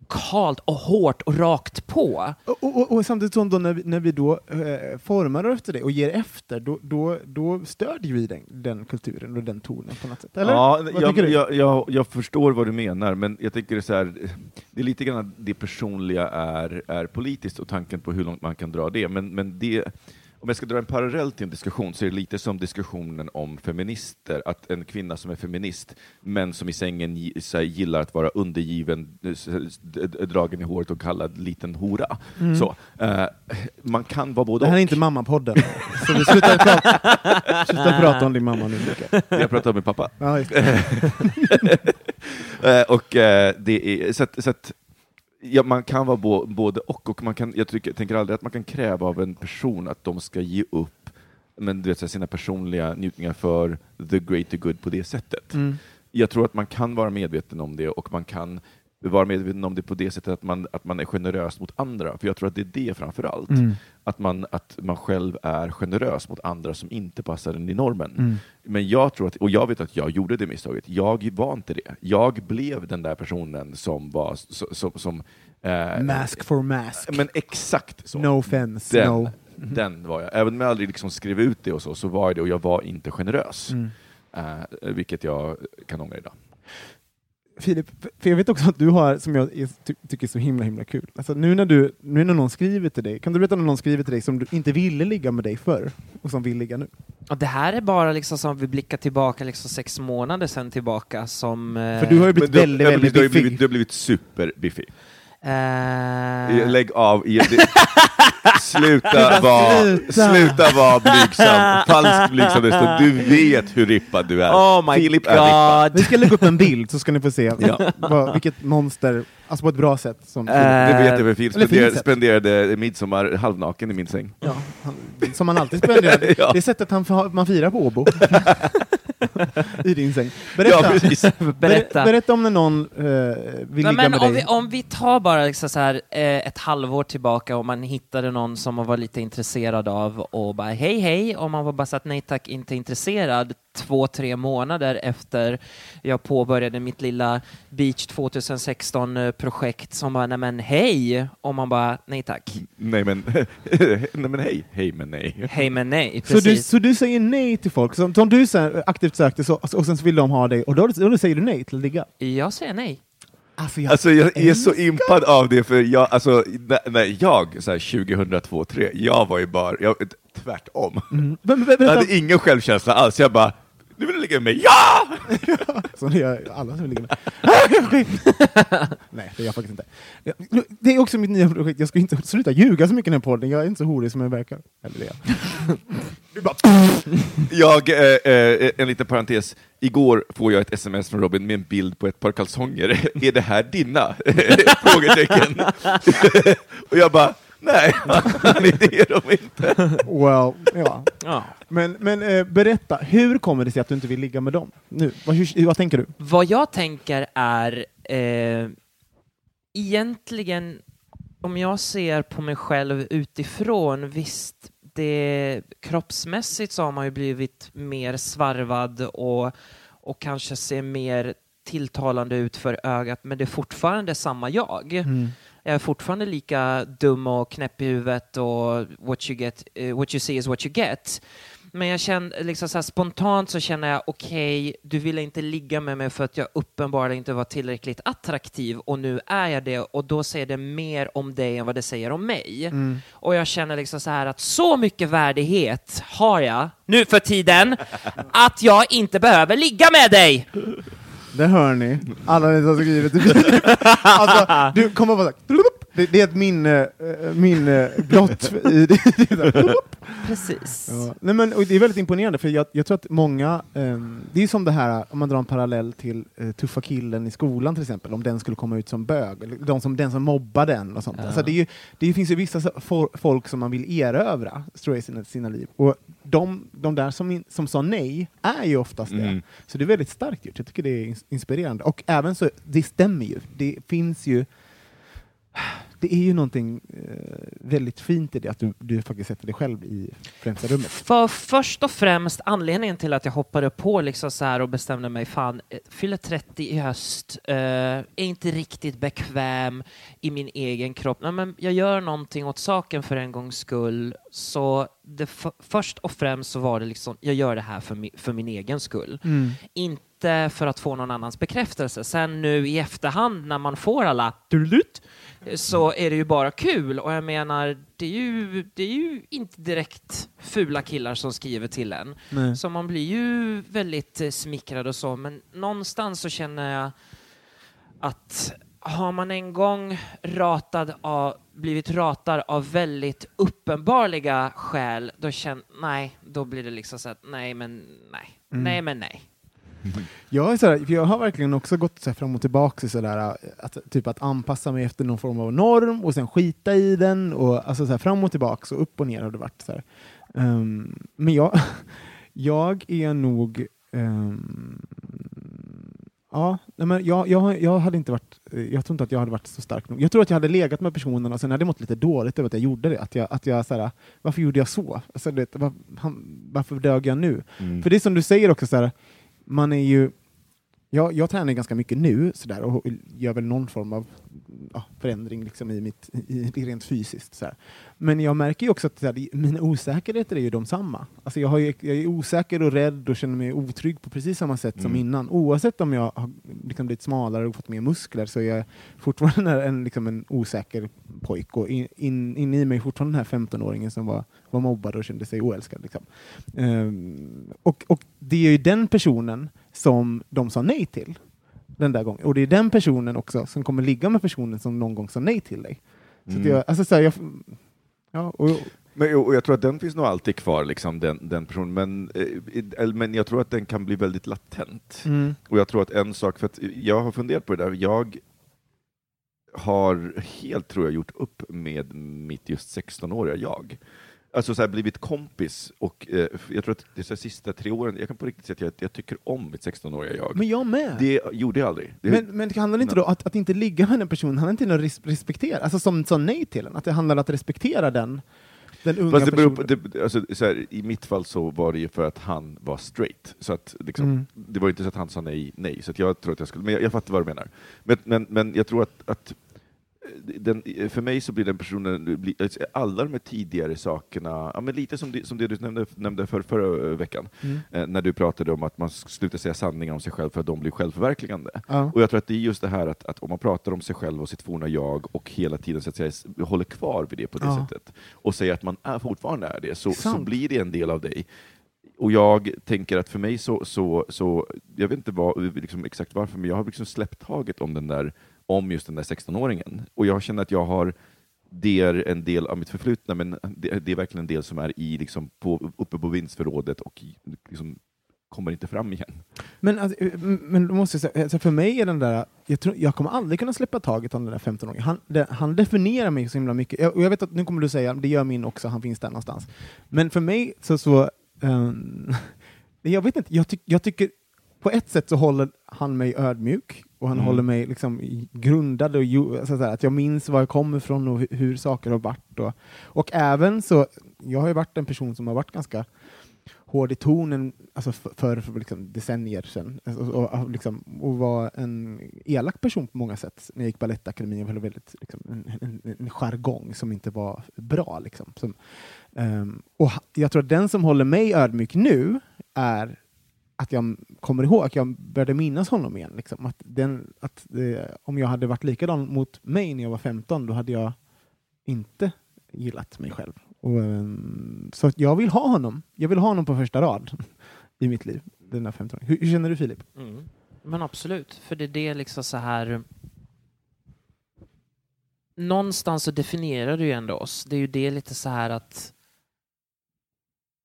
Speaker 4: kalt och hårt och rakt på.
Speaker 2: Och, och, och samtidigt som då när, vi, när vi då eh, formar efter det och ger efter, då, då, då stödjer vi den, den kulturen och den tonen på något sätt. Eller?
Speaker 3: Ja, jag, jag, jag, jag förstår vad du menar, men jag tycker det är, så här, det är lite grann att det personliga är, är politiskt och tanken på hur långt man kan dra det. Men, men det, om jag ska dra en parallell till en diskussion så är det lite som diskussionen om feminister, att en kvinna som är feminist, men som i sängen gillar att vara undergiven, eh, dragen i håret och kallad liten hora. Så, eh, man kan vara både
Speaker 2: Det här är
Speaker 3: och.
Speaker 2: inte mammapodden. så vi slutar prata, slutar prata om din mamma nu Mikael.
Speaker 3: Jag pratar med pappa.
Speaker 2: Ja.
Speaker 3: Eh, och eh, det är, så att, så att ja, man kan vara bo, både och, och man kan, jag tycker, tänker aldrig att man kan kräva av en person att de ska ge upp men, du vet, sina personliga njutningar för the greater good på det sättet.
Speaker 2: Mm.
Speaker 3: Jag tror att man kan vara medveten om det och man kan vara medveten om det på det sättet att man, att man är generös mot andra. För jag tror att det är det framför allt.
Speaker 2: Mm.
Speaker 3: Att, man, att man själv är generös mot andra som inte passar in i normen.
Speaker 2: Mm.
Speaker 3: Men jag tror att, och jag vet att jag gjorde det misstaget, jag var inte det. Jag blev den där personen som var som, som, som eh,
Speaker 2: Mask for mask.
Speaker 3: men exakt så.
Speaker 2: No offense,
Speaker 3: den,
Speaker 2: no.
Speaker 3: den var jag. Även om jag aldrig liksom skrev ut det och så, så var jag det och jag var inte generös.
Speaker 2: Mm.
Speaker 3: Eh, vilket jag kan ångra idag.
Speaker 2: Filip, för jag vet också att du har, som jag är, ty tycker är så himla himla kul, alltså nu när, du, nu när någon skriver till dig, kan du berätta om någon skriver till dig som du inte ville ligga med dig förr och som vill ligga nu?
Speaker 4: Och det här är bara liksom som vi blickar tillbaka liksom sex månader sedan tillbaka som... eh,
Speaker 2: För du har ju blivit
Speaker 3: du,
Speaker 2: väldigt,
Speaker 3: ja, men
Speaker 2: väldigt
Speaker 3: du,
Speaker 2: biffig.
Speaker 3: blivit, du har blivit superbiffig.
Speaker 4: Eh,
Speaker 3: Lägg av. Sluta vara
Speaker 2: sluta.
Speaker 3: sluta var blygsam. Falskt blygsam. det står. Du vet hur rippad du är.
Speaker 4: Oh my
Speaker 3: Filip är rippad.
Speaker 4: god!
Speaker 2: Vi ska lägga upp en bild så ska ni få se
Speaker 3: Ja.
Speaker 2: vad, vilket monster, alltså på ett bra sätt. Som,
Speaker 4: Eh,
Speaker 3: Det vet jag för Filip spenderade, spenderade midsommar halvnaken i min säng.
Speaker 2: ja, han, som man alltid spenderar.
Speaker 3: Ja.
Speaker 2: Det är sättet han, man firar på Åbo. I din säng. Berätta,
Speaker 3: Ja, precis.
Speaker 4: Berätta.
Speaker 2: berätta om när någon eh, vill
Speaker 4: Nej,
Speaker 2: ligga med
Speaker 4: om,
Speaker 2: dig.
Speaker 4: vi, om vi tar bara liksom så här, eh, ett halvår tillbaka och man hittade någon som man var lite intresserad av och bara hej hej, och man var bara så att nej tack, inte intresserad två, tre månader efter jag påbörjade mitt lilla Beach 2016-projekt som bara nej men hej, och man bara nej tack,
Speaker 3: Nej men, nej men hej. Hej men nej.
Speaker 4: hej men nej,
Speaker 2: Så du,
Speaker 4: precis.
Speaker 2: så du säger nej till folk, som, som du så här, aktivt sökte så, och sen så vill de ha dig, och då, och då säger du nej till att ligga?
Speaker 4: Jag säger nej.
Speaker 2: Alltså jag,
Speaker 3: Alltså jag är så impad av det, för jag, alltså, när, när jag, så här, 2002 2003 jag var ju bara, jag, tvärtom.
Speaker 2: mm. Men- men-
Speaker 3: Jag hade ingen självkänsla alls, jag bara, nu vill du ligga med mig? Ja!
Speaker 2: så det gör alla som vill ligga med. nej, det gör jag faktiskt inte. Det är också mitt nya projekt, jag ska inte sluta ljuga så mycket i den här podden, jag är inte så horig som jag verkar. Eller det. Du bara,
Speaker 3: Jag, eh, eh, en liten parentes, igår får jag ett sms från Robin med en bild på ett par kalsonger. är det här dina? Frågetecken. och jag bara, nej, det är de inte.
Speaker 2: well, ja.
Speaker 4: Ja.
Speaker 2: Men, men eh, berätta, hur kommer det sig att du inte vill ligga med dem? Nu, vad, hur, vad tänker du?
Speaker 4: Vad jag tänker är eh, egentligen, om jag ser på mig själv utifrån, visst, det, kroppsmässigt så har man ju blivit mer svarvad och, och kanske ser mer tilltalande ut för ögat, men det är fortfarande samma jag. Jag är fortfarande lika dum och knäpp i huvudet och what you, get, eh, what you see is what you get. Men jag känner, liksom så spontant så känner jag, okej, du ville inte ligga med mig för att jag uppenbarligen inte var tillräckligt attraktiv och nu är jag det och då säger det mer om dig än vad det säger om mig. Och jag känner liksom så här att så mycket värdighet har jag nu för tiden att jag inte behöver ligga med dig.
Speaker 2: Det hör ni, alla ni som har skrivit till Filip. Alltså, du kommer bara såhär, det, det är ett minne, eh, minne blott i det. det
Speaker 4: Precis.
Speaker 2: Ja. Nej, men, och det är väldigt imponerande, för jag, jag tror att många, ehm, det är som det här, om man drar en parallell till eh, tuffa killen i skolan till exempel, om den skulle komma ut som bög, eller de som, den som mobbar den och sånt.
Speaker 4: Ja.
Speaker 2: Alltså, det, är ju, det finns ju vissa for, folk som man vill erövra, tror jag, i sina, sina liv. Och de, de där som, in, som sa nej är ju oftast det.
Speaker 3: Mm.
Speaker 2: Så det är väldigt starkt gjort, jag tycker det är ins- inspirerande. Och även så, det stämmer ju, det finns ju det är ju någonting eh, väldigt fint i det, att du, du faktiskt sätter dig själv i främsta rummet.
Speaker 4: För först och främst anledningen till att jag hoppade på liksom så här och bestämde mig, fan, eh, fyller 30 i höst, eh, är inte riktigt bekväm i min egen kropp. Nej, men jag gör någonting åt saken för en gångs skull. Så först och främst så var det liksom, jag gör det här för, mi- för min egen skull. Inte för att få någon annans bekräftelse. Sen nu i efterhand när man får alla dulut, så är det ju bara kul. Och jag menar, det är ju, det är ju inte direkt fula killar som skriver till en.
Speaker 2: Nej.
Speaker 4: Så man blir ju väldigt eh, smickrad och så, men någonstans så känner jag att har man en gång ratad av, blivit ratad av väldigt uppenbarliga skäl, då känner, nej, då blir det liksom så att nej, men nej, nej, men nej.
Speaker 2: Jag, är sådär, jag har verkligen också gått så fram och tillbaka sådär, att, typ att anpassa mig efter någon form av norm och sen skita i den. Och, alltså så här, fram och tillbaka och upp och ner har det varit. Så här. Ehm, men jag, jag är nog... ehm, Ja, men jag, jag, jag hade inte varit, jag tror inte att jag hade varit så stark nog. Jag tror att jag hade legat med personen och sen hade jag mått lite dåligt över att jag gjorde det. Att jag, att jag, så här, varför gjorde jag så? Alltså, det, var, han, varför dög jag nu?
Speaker 3: Mm.
Speaker 2: För det är som du säger också, så här, man är ju jag, jag tränar ganska mycket nu sådär och gör väl någon form av ja, förändring liksom i mitt, i, rent fysiskt. Så här. Men jag märker ju också att här, mina osäkerheter är ju de samma. Alltså jag, har ju, jag är osäker och rädd och känner mig otrygg på precis samma sätt mm. som innan. Oavsett om jag har liksom blivit smalare och fått mer muskler så är jag fortfarande en, liksom en osäker pojk och in, in, in i mig fortfarande den här 15-åringen som var, var mobbad och kände sig oälskad. Liksom. Um, och, och det är ju den personen som de sa nej till den där gången. Och det är den personen också som kommer ligga med personen som någon gång sa nej till dig. Så mm. jag, alltså så här, jag, ja, och,
Speaker 3: men, och jag tror att den finns nog alltid kvar, liksom, den, den personen, men, eh, men jag tror att den kan bli väldigt latent. Mm. Och jag tror att en sak, för att jag har funderat på det där, jag har helt, tror jag, gjort upp med mitt just 16-åriga jag alltså så här, blivit kompis och eh, jag tror att de sista tre åren, jag kan på riktigt säga att jag, jag tycker om mitt 16-åriga jag.
Speaker 2: Men jag med!
Speaker 3: Det gjorde jag aldrig. Det,
Speaker 2: men, men det handlar inte då att, att inte ligga med den personen, handlar inte om att respektera, alltså som sa nej till den, att det handlar om att respektera den den unga
Speaker 3: Fast det beror på,
Speaker 2: det,
Speaker 3: alltså, så här, I mitt fall så var det ju för att han var straight, så att, liksom, mm. det var inte så att han sa nej, nej, så jag tror att jag skulle, men jag, jag fattar vad du menar. Men, men, men jag tror att, att den, för mig så blir den personen, alltså, alla de här tidigare sakerna, ja, men lite som det, som det du nämnde, nämnde för, förra veckan, mm. eh, när du pratade om att man slutar säga sanningar om sig själv för att de blir självförverkligande. Ja. Och jag tror att det är just det här att, att, om man pratar om sig själv och sitt forna jag och hela tiden så att säga, håller kvar vid det på det ja. sättet, och säger att man är, fortfarande är det, så, så blir det en del av dig och jag tänker att för mig så, så, så jag vet inte vad, liksom exakt varför, men jag har liksom släppt taget om den där om just den där 16-åringen. Och jag känner att jag har det är en del av mitt förflutna, men det, det är verkligen en del som är i, liksom, på, uppe på vindsförrådet och liksom, kommer inte fram igen.
Speaker 2: Men, alltså, men måste jag säga, alltså för mig är den där, jag, tror, jag kommer aldrig kunna släppa taget om den där 15-åringen. Han, han definierar mig så himla mycket. Jag, och jag vet att nu kommer du säga, det gör min också, han finns där någonstans. Men för mig så, så um, jag vet inte, jag, ty, jag tycker på ett sätt så håller han mig ödmjuk och han mm. håller mig liksom grundad och alltså att jag minns var jag kommer ifrån och hur saker har varit. Och, och även så, jag har ju varit en person som har varit ganska hård i tonen alltså för, för, för liksom decennier sedan alltså, och, och, liksom, och var en elak person på många sätt. När jag gick Balettakademin var väldigt liksom, en, en, en jargong som inte var bra. Liksom. Som, um, och jag tror att den som håller mig ödmjuk nu är att jag kommer ihåg, att jag började minnas honom igen. Liksom. Att den, att, eh, om jag hade varit likadan mot mig när jag var 15, då hade jag inte gillat mig själv. Och, um, så jag vill ha honom. Jag vill ha honom på första rad i mitt liv, den där 15 hur, hur, känner du Filip?
Speaker 4: Mm. Men absolut, för det är det liksom så här eh, Någonstans så definierar du ju ändå oss. Det är ju det lite så här att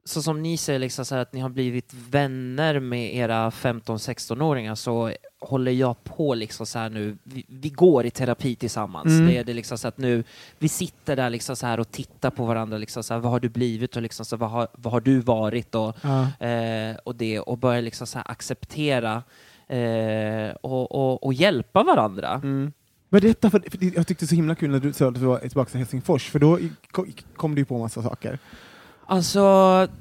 Speaker 4: så som ni säger, liksom så att ni har blivit vänner med era 15-16-åringar så håller jag på liksom så här nu, vi, vi går i terapi tillsammans. Mm. Det är det liksom så att nu, vi sitter där liksom så här och tittar på varandra, liksom så här, vad har du blivit och liksom så vad, har, vad har du varit och, ja. eh, och det och börjar liksom så acceptera eh, och, och, och, hjälpa varandra.
Speaker 2: Mm. Berätta, för, för jag tyckte det var så himla kul när du sa att du var tillbaka till Helsingfors, för då kom du på massa saker.
Speaker 4: Alltså,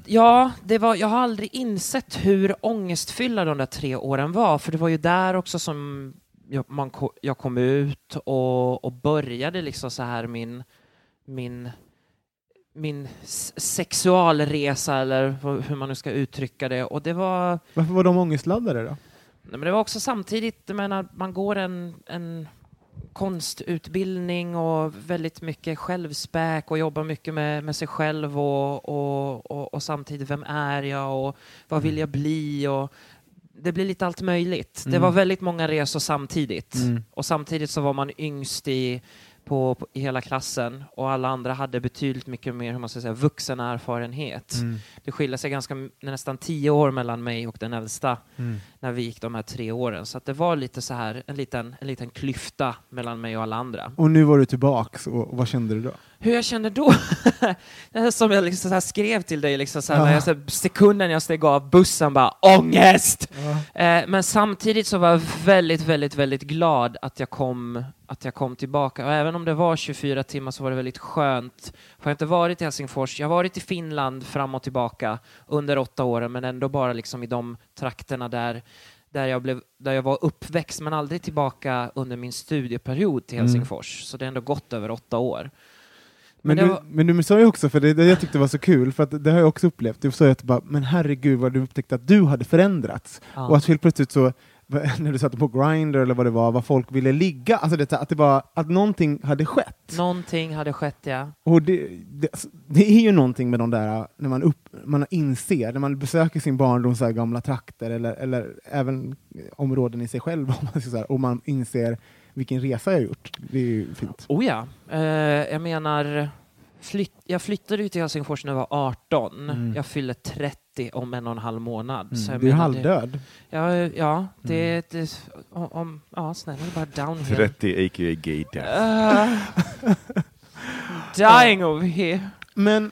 Speaker 4: ja, det var, jag har aldrig insett hur ångestfyllda de där tre åren var, för det var ju där också som jag, man, jag kom ut och, och började liksom så här min, min, min sexualresa, eller hur man nu ska uttrycka det. Och det var...
Speaker 2: Varför var de ångestladdade då?
Speaker 4: Nej, men det var också samtidigt, jag menar, man går en, en konstutbildning och väldigt mycket självspäk och jobbar mycket med, med sig själv och, och, och, och, samtidigt vem är jag och vad vill jag bli och det blir lite allt möjligt. Mm. Det var väldigt många resor samtidigt mm. och samtidigt så var man yngst i på, på, i hela klassen och alla andra hade betydligt mycket mer hur man ska säga, vuxen erfarenhet. Mm. Det skiljer sig ganska nästan tio år mellan mig och den äldsta. Mm. När vi gick de här tre åren. Så att det var lite så här, en liten, en liten klyfta mellan mig och alla andra.
Speaker 2: Och nu var du tillbaks, och, vad kände du då?
Speaker 4: Hur jag kände då? Som jag liksom så här skrev till dig, liksom så här, jag, så sekunden jag steg av bussen, bara ångest! Eh, men samtidigt så var jag väldigt, väldigt, väldigt glad att jag kom, att jag kom tillbaka. Och även om det var 24 timmar så var det väldigt skönt. För jag har inte varit i Helsingfors, jag har varit i Finland fram och tillbaka under åtta åren, men ändå bara liksom i de trakterna där där jag, blev, där jag var uppväxt, men aldrig tillbaka under min studieperiod till
Speaker 2: Mm.
Speaker 4: Helsingfors. Så det har ändå gått över åtta år.
Speaker 2: Men,
Speaker 4: Men
Speaker 2: du,
Speaker 4: var-
Speaker 2: men du sa ju också, för det, det jag tyckte var så kul, för att det har jag också upplevt, du sa ju att bara, men herregud vad du upptäckte att du hade förändrats.
Speaker 4: Ja.
Speaker 2: Och att helt plötsligt så, när du satte på Grindr eller vad det var, vad folk ville ligga, alltså det, att det var att någonting hade skett.
Speaker 4: Någonting hade skett, ja.
Speaker 2: Och det, det, alltså, det är ju någonting med de där, när man, upp, man inser, när man besöker sin barndoms gamla trakter, eller, eller även områden i sig själv, om man och man inser vilken resa jag har gjort. Det är ju fint.
Speaker 4: Oh ja. Eh, jag menar, flytt, jag flyttade ju till Helsingfors när jag var 18.
Speaker 2: Mm.
Speaker 4: Jag fyller 30 om en och en halv månad. Så jag
Speaker 2: du är halvdöd.
Speaker 4: Ja, ja, det,
Speaker 2: Mm.
Speaker 4: det om, om, ja, snälla, det är bara downhill.
Speaker 3: 30 a.k.a. gay death.
Speaker 4: Uh, dying over here.
Speaker 2: Men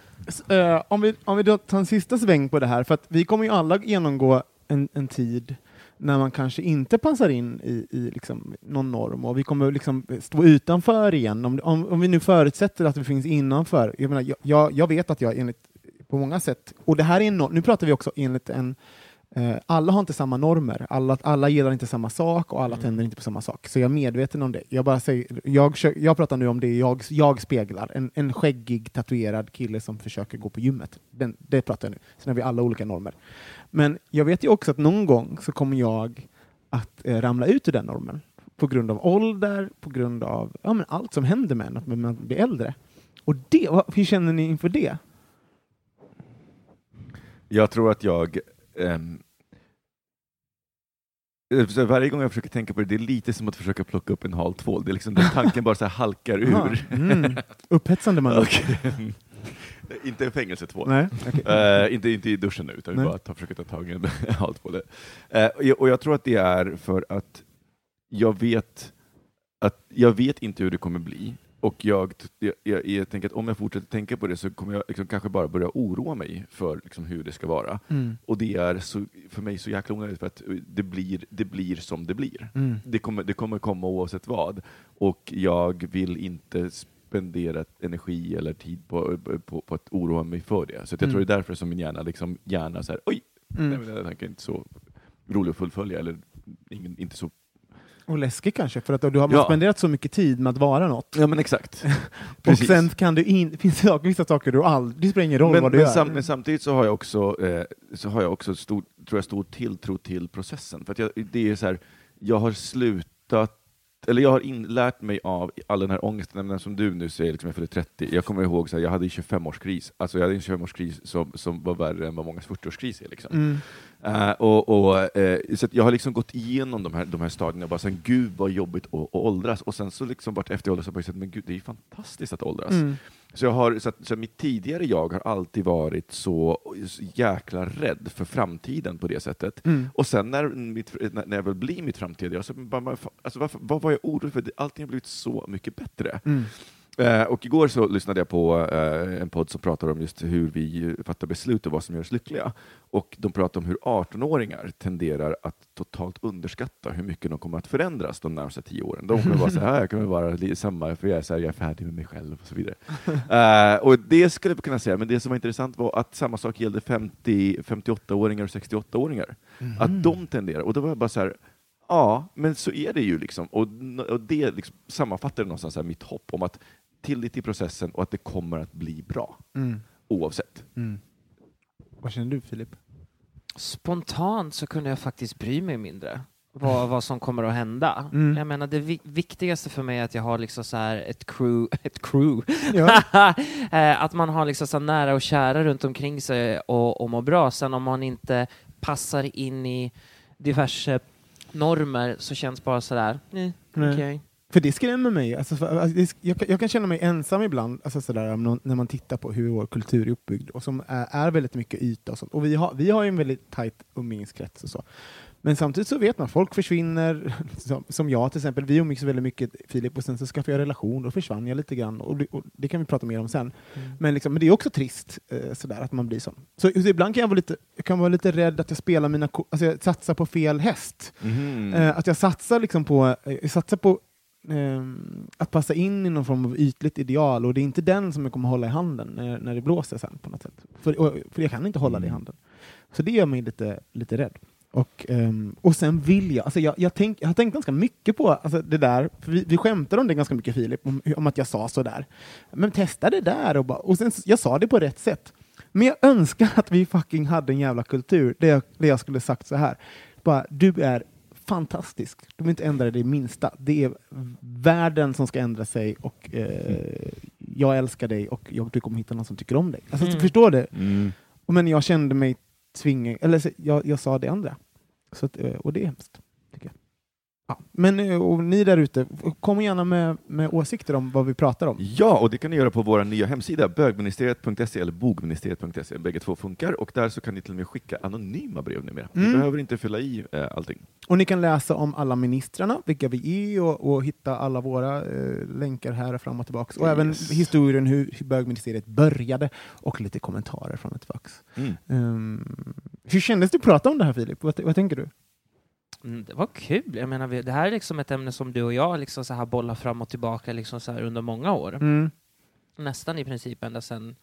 Speaker 2: eh, om, vi, om vi då tar en sista sväng på det här, för att vi kommer ju alla genomgå en, en tid när man kanske inte passar in i, i liksom någon norm och vi kommer liksom stå utanför igen. Om, om, om vi nu förutsätter att vi finns innanför. Jag, menar, jag, jag vet att jag enligt, på många sätt, och det här är en, nu pratar vi också enligt en Eh, alla har inte samma normer, alla, alla gillar inte samma sak och alla
Speaker 4: Mm.
Speaker 2: tänder inte på samma sak. Så jag är medveten om det. Jag, bara säger, jag, jag pratar nu om det jag, jag speglar. En, en skäggig, tatuerad kille som försöker gå på gymmet. Den, det pratar jag nu. Sen har vi alla olika normer. Men jag vet ju också att någon gång så kommer jag att eh, ramla ut ur den normen. På grund av ålder, på grund av ja, men allt som händer med en, att man blir äldre. Och det, hur känner ni inför det?
Speaker 3: Jag tror att jag... ehm, eh, så varje gång jag försöker tänka på det, det är lite som att försöka plocka upp en hal tvål. Det är liksom den tanken bara så här halkar
Speaker 2: Aha,
Speaker 3: ur.
Speaker 2: Mm. Upphetsande man
Speaker 3: Okej. inte en fängelsetvål.
Speaker 2: Nej, okej.
Speaker 3: Eh, inte, inte i duschen nu, utan
Speaker 2: Nej.
Speaker 3: bara ta, försöka ta tag i en halt på det. Eh, och, jag, och jag tror att det är för att jag vet att jag vet inte hur det kommer bli. Och jag, jag, jag, jag tänker att om jag fortsätter tänka på det så kommer jag liksom kanske bara börja oroa mig för liksom hur det ska vara.
Speaker 2: Mm.
Speaker 3: Och det är så, för mig så jäkla onödigt för att det blir, det blir som det blir.
Speaker 2: Mm.
Speaker 3: Det kommer, det kommer komma oavsett vad. Och jag vill inte spendera energi eller tid på, på, på att oroa mig för det. Så jag
Speaker 2: Mm.
Speaker 3: tror det är därför som min hjärna liksom gärna så här, oj,
Speaker 2: Mm.
Speaker 3: nej, men den tanken är inte så rolig att fullfölja eller ingen, inte så...
Speaker 2: Och läskigt kanske, för att du har
Speaker 3: Ja.
Speaker 2: spenderat så mycket tid med att vara något.
Speaker 3: Ja men exakt.
Speaker 2: Och sen kan du in, finns det vissa saker du aldrig, det spelar ingen roll
Speaker 3: men,
Speaker 2: vad du
Speaker 3: men,
Speaker 2: gör.
Speaker 3: sam, men samtidigt så har jag också, eh, så har jag också stor, tror jag, stor tilltro till processen. För jag, det är så här, jag har slutat eller jag har in, lärt mig av all den här ångesten, som du nu säger, liksom jag fyller 30. Jag kommer ihåg, här, jag hade en 25-årskris, alltså jag hade en 25-årskris som, som var värre än vad mångas 40-årskris är. Liksom.
Speaker 2: Mm.
Speaker 3: Eh, och, och, eh, så att jag har liksom gått igenom de här, de här stadierna och bara sen gud vad jobbigt att, att åldras. Och sen så liksom vart efter jag åldras så har jag sett, men gud det är ju fantastiskt att åldras.
Speaker 2: Mm.
Speaker 3: Så, jag har, så, att, så mitt tidigare jag har alltid varit så, så jäkla rädd för framtiden på det sättet.
Speaker 2: Mm.
Speaker 3: Och sen när, mitt, när jag väl blir mitt framtida jag, så bara, alltså varför, vad var jag orolig för? Allting har blivit så mycket bättre.
Speaker 2: Mm.
Speaker 3: Eh, och igår så lyssnade jag på eh, en podd som pratar om just hur vi fattar beslut och vad som gör oss lyckliga. Och de pratar om hur 18-åringar tenderar att totalt underskatta hur mycket de kommer att förändras de närmaste tio åren. De kommer vara så här, "Ah, jag kommer vara samma, för jag är, så här, jag är färdig med mig själv och så vidare. Eh, och det skulle jag kunna säga, men det som var intressant var att samma sak gällde 50, 58-åringar och 68-åringar. Att de tenderar, och då var jag bara så här, Ja, men så är det ju. liksom. Och, och det liksom sammanfattar någonstans här mitt hopp om att tillit till processen och att det kommer att bli bra,
Speaker 2: Mm.
Speaker 3: oavsett.
Speaker 2: Mm. Vad känner du Filip?
Speaker 4: Spontant så kunde jag faktiskt bry mig mindre vad, vad som kommer att hända.
Speaker 2: Mm.
Speaker 4: Jag menar, det vi- viktigaste för mig är att jag har liksom så här ett crew, ett crew.
Speaker 2: Ja.
Speaker 4: Eh, att man har liksom så nära och kära runt omkring sig och, och mår bra. Sen om man inte passar in i diverse normer så känns bara sådär,
Speaker 2: Nej.
Speaker 4: okej.
Speaker 2: För det skrämmer mig. Alltså, för, alltså, det, jag, kan- jag kan känna mig ensam ibland alltså, sådär, när man tittar på hur vår kultur är uppbyggd och som är, är väldigt mycket yta och sånt. Och vi har, vi har ju en väldigt tajt umgängeskrets och så. Men samtidigt så vet man, folk försvinner, som, som jag till exempel, vi umgicks väldigt mycket Filip och sen så skaffade jag relation, då försvann jag lite grann och det, och det kan vi prata mer om sen.
Speaker 4: Mm.
Speaker 2: Men, liksom, men det är också trist eh, sådär att man blir sån. Så, så ibland kan jag vara lite, jag kan vara lite rädd att jag spelar mina, alltså jag satsar på fel häst.
Speaker 3: Mhm.
Speaker 2: Eh, att jag satsar liksom på, eh, jag satsar på ehm, att passa in i någon form av ytligt ideal och det är inte den som jag kommer hålla i handen när, när det blåser sen på något sätt. För, och, för jag kan inte hålla det i
Speaker 3: Mm.
Speaker 2: handen. Så det gör mig lite, lite rädd. Och, ehm, och sen vill jag, alltså jag, jag, tänk, jag har tänkt ganska mycket på alltså det där, för vi, vi skämtade om det ganska mycket Filip, om, om att jag sa så där. Men testa det där och, bara, och sen, jag sa det på rätt sätt. Men jag önskar att vi fucking hade en jävla kultur där jag, där jag skulle sagt så här. Bara, du är fantastisk. Du behöver inte ändra det minsta. Det är världen som ska ändra sig och eh, jag älskar dig och jag, du kommer hitta någon som tycker om dig. Alltså,
Speaker 4: Mm.
Speaker 2: Förstår du?
Speaker 3: Mm.
Speaker 2: Men jag kände mig tvinga, eller jag, jag sa det andra. Så att, eh, och det är hemskt. Ja. Men eh, och ni där ute, kom gärna med, med åsikter om vad vi pratar om.
Speaker 3: Ja, och det kan ni göra på vår nya hemsida, bögministeriet.se eller bogministeriet.se. Bägge två funkar och där så kan ni till och med skicka anonyma brev numera. Ni
Speaker 2: Mm.
Speaker 3: behöver inte fylla i eh, allting.
Speaker 2: Och ni kan läsa om alla ministrarna, vilka vi är och, och hitta alla våra eh, länkar här fram och tillbaka. Och även
Speaker 3: Yes.
Speaker 2: historien hur, hur bögministeriet började och lite kommentarer från ett fax.
Speaker 3: Mm.
Speaker 2: Ehm, hur kändes det att prata om det här Filip? Vad, vad tänker du?
Speaker 4: Mm, det var kul. Jag menar, vi- det här är liksom ett ämne som du och jag liksom så här bollar fram och tillbaka liksom så här under många år.
Speaker 2: Mm.
Speaker 4: Nästan i princip ända sen,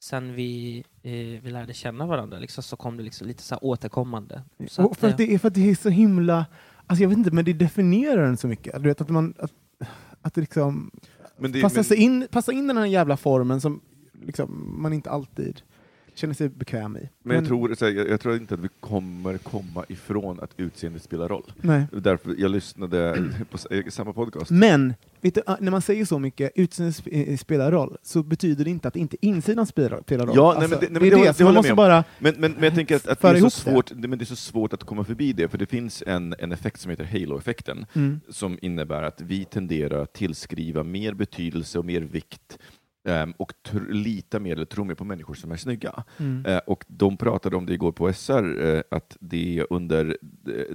Speaker 4: sen vi, eh, vi lärde känna varandra liksom, så kom det liksom lite så här återkommande. Så
Speaker 2: Och
Speaker 4: att,
Speaker 2: för,
Speaker 4: eh,
Speaker 2: att det är, för att det är så himla, alltså jag vet inte, men det definierar den så mycket. Du vet att man, att, att det liksom
Speaker 3: Men det,
Speaker 2: passa,
Speaker 3: men,
Speaker 2: sig in, passa in den här jävla formen som liksom, man inte alltid känner sig bekväm i.
Speaker 3: men jag, tror, så här, jag, jag tror inte att vi kommer komma ifrån att utseendet spelar roll.
Speaker 2: Nej.
Speaker 3: Därför jag lyssnade på eh, samma podcast.
Speaker 2: Men vet du, ah, när man säger så mycket, utseendet eh, spelar roll, så betyder det inte att inte insidan spelar, spelar roll.
Speaker 3: Ja, nej,
Speaker 2: Alltså,
Speaker 3: men det- nej, men
Speaker 2: det är
Speaker 3: det
Speaker 2: det,
Speaker 3: det håller jag med om.
Speaker 2: bara...
Speaker 3: Men, men, men jag tänker att, att det, är så svårt, det. men det är så svårt att komma förbi det, för det finns en, en effekt som heter halo-effekten,
Speaker 2: Mm.
Speaker 3: som innebär att vi tenderar att tillskriva mer betydelse och mer vikt ehm, och tr- lita mer eller tro mer på människor som är snygga.
Speaker 2: Mm.
Speaker 3: Eh, och de pratade om det igår på SR, eh, att det är under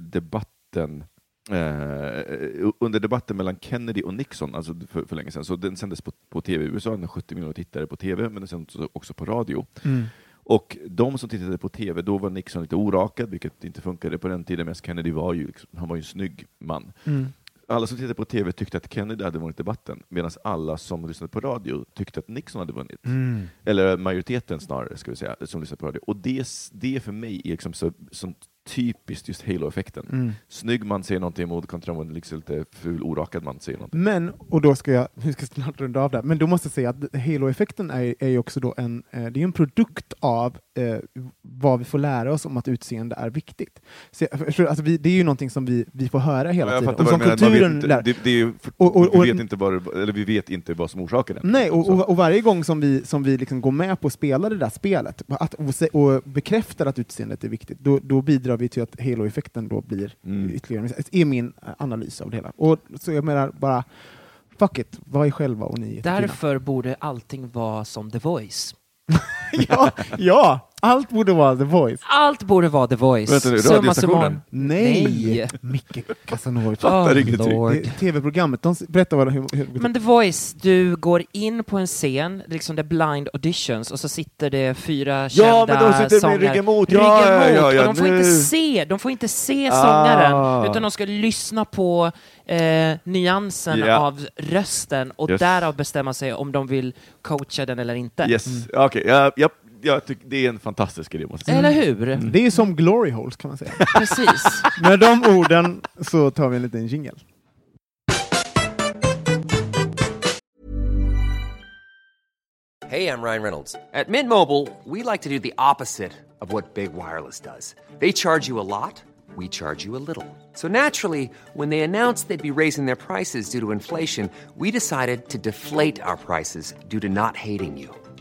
Speaker 3: debatten eh, under debatten mellan Kennedy och Nixon, alltså för, för länge sedan, så den sändes på, på tv i USA, den har 70 miljoner tittare på tv, men den sändes också på radio.
Speaker 2: Mm.
Speaker 3: Och de som tittade på tv, då var Nixon lite orakad, vilket inte funkade på den tiden, medan Kennedy var ju, liksom, han var ju en snygg man.
Speaker 2: Mm.
Speaker 3: Alla som tittade på tv tyckte att Kennedy hade vunnit debatten, medan alla som lyssnade på radio tyckte att Nixon hade vunnit.
Speaker 2: Mm.
Speaker 3: Eller majoriteten snarare, ska vi säga, som lyssnade på radio. Och det, det för mig är liksom så, så typiskt just halo-effekten.
Speaker 2: Mm.
Speaker 3: Snygg man säger någonting emot kontra en liksom lite ful, orakad man säger någonting.
Speaker 2: Men, och då ska jag, vi ska snart runda av det, men då måste jag säga att Halo-effekten är, är också då en, eh, det är en produkt av eh, vad vi får lära oss om att utseende är viktigt. Så, förstår, alltså vi, det är ju någonting som vi, vi får höra hela
Speaker 3: jag
Speaker 2: tiden.
Speaker 3: fattar
Speaker 2: Och
Speaker 3: vad
Speaker 2: som
Speaker 3: du menar. Man vet
Speaker 2: kulturen
Speaker 3: inte,
Speaker 2: lär.
Speaker 3: det, det är, ju-
Speaker 2: Och- och- och-
Speaker 3: vi, vet inte vad, det- eller vi vet inte vad som orsakar det.
Speaker 2: Nej, och, och, varje gång som vi, som vi liksom går med på att spela det där spelet att, och, och bekräftar att utseendet är viktigt, då, då bidrar vi till att halo-effekten då blir
Speaker 3: Mm.
Speaker 2: ytterligare. Det är min eh, analys av det hela. Och, så jag menar bara, fuck it, var er själva och ni är.
Speaker 4: Därför borde allting vara som The Voice.
Speaker 2: ja, ja, allt borde vara The Voice.
Speaker 4: Allt borde vara The Voice.
Speaker 3: Vänta nu,
Speaker 4: Summa
Speaker 3: radiostationen?
Speaker 2: Nej!
Speaker 4: Nej.
Speaker 2: Micke Casanovic.
Speaker 3: Fattar
Speaker 4: Oh,
Speaker 3: ingenting.
Speaker 4: Lord.
Speaker 2: Det är Tv-programmet, de berätta vad, hur, hur
Speaker 4: Men The Voice, du går in på en scen, liksom det är blind auditions, och så sitter det fyra kända
Speaker 3: men de sitter med
Speaker 4: sångare.
Speaker 3: ryggen mot.
Speaker 4: Ryggen
Speaker 3: Ja, ja,
Speaker 4: mot,
Speaker 3: ja, ja,
Speaker 4: och de får
Speaker 3: nu.
Speaker 4: inte se, de får inte se sångaren,
Speaker 3: Ah.
Speaker 4: utan de ska lyssna på eh, nyansen
Speaker 3: Ja.
Speaker 4: av rösten och
Speaker 3: Yes.
Speaker 4: därav bestämma sig om de vill coacha den eller inte.
Speaker 3: Yes, okej. ja, ja, jag tycker det är en fantastisk idé. Måste jag säga.
Speaker 4: Eller hur?
Speaker 2: Det är som Glory Holes kan man säga.
Speaker 4: Precis.
Speaker 2: Med de orden så tar vi en liten jingle.
Speaker 5: Hey, I'm Ryan Reynolds. At Mint Mobile, we like to do the opposite of what Big Wireless does. They charge you a lot, we charge you a little. So naturally, when they announced they'd be raising their prices due to inflation, we decided to deflate our prices due to not hating you.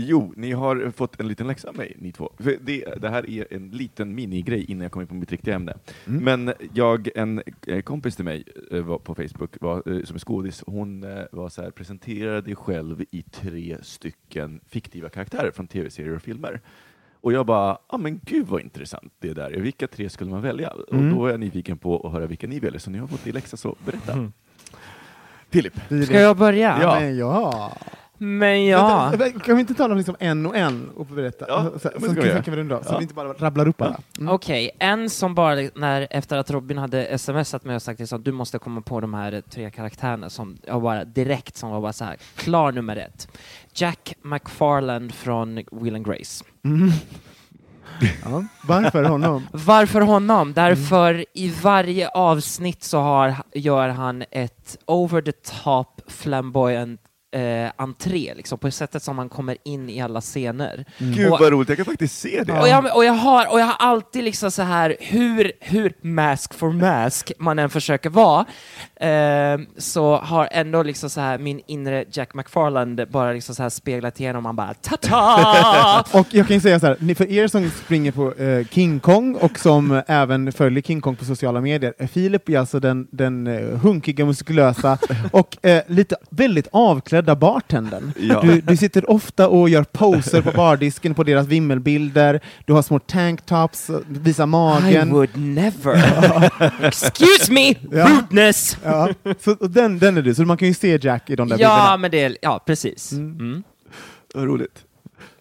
Speaker 3: Jo, ni har fått en liten läxa av mig, ni två. För det, det här är en liten minigrej innan jag kommer in på mitt riktiga ämne.
Speaker 2: Mm.
Speaker 3: Men jag, en eh, kompis till mig eh, var på Facebook, var, eh, som är skådis, hon var så här, presentera dig själv i tre stycken fiktiva karaktärer från tv-serier och filmer. Och jag bara, ja ah, men gud vad intressant det där är. Vilka tre skulle man välja?
Speaker 2: Mm.
Speaker 3: Och då är jag nyfiken på att höra vilka ni väljer, så ni har fått i läxa, så berätta. Filip.
Speaker 4: Ska jag börja?
Speaker 3: Ja.
Speaker 2: Men ja.
Speaker 4: Men ja.
Speaker 2: Vänta, Kan vi inte ta dem liksom en och en och berätta?
Speaker 3: Ja,
Speaker 2: så, så, så
Speaker 3: ska vi
Speaker 2: kan vi runda så
Speaker 3: Ja.
Speaker 2: vi inte bara rabblar upp alla. Mm.
Speaker 4: Okej, en som bara när, efter att Robin hade smsat mig och sagt liksom, du måste komma på de här tre karaktärerna som jag bara direkt som var bara så här, klar nummer ett. Jack McFarland från Will and Grace.
Speaker 2: Ja. Varför honom?
Speaker 4: Varför honom? Därför i varje avsnitt så har, gör han ett over the top flamboyant eh, entré, liksom, på sättet som man kommer in i alla scener.
Speaker 3: Gud
Speaker 4: Och-
Speaker 3: vad roligt, jag kan faktiskt se det.
Speaker 4: Och jag, och, jag har, och jag har alltid liksom så här, hur, hur mask for mask man än försöker vara, eh, så har ändå liksom så här min inre Jack McFarland bara liksom så här speglat igenom, man bara ta-ta!
Speaker 2: Och jag kan ju säga så här, för er som springer på eh, King Kong och som även följer King Kong på sociala medier, Filip är alltså den, den eh, hunkiga, muskulösa och eh, lite väldigt avklädda bartendern.
Speaker 3: Ja.
Speaker 2: Du, du sitter ofta och gör poser på bardisken på deras vimmelbilder, du har små tanktops, visar
Speaker 4: I
Speaker 2: magen.
Speaker 4: would never. Excuse me,
Speaker 2: Ja.
Speaker 4: rudeness!
Speaker 2: Ja, så, och den, den är du, så man kan ju se Jack i de där
Speaker 4: Ja,
Speaker 2: bilderna.
Speaker 4: men det, ja precis. Mm.
Speaker 3: Vad roligt.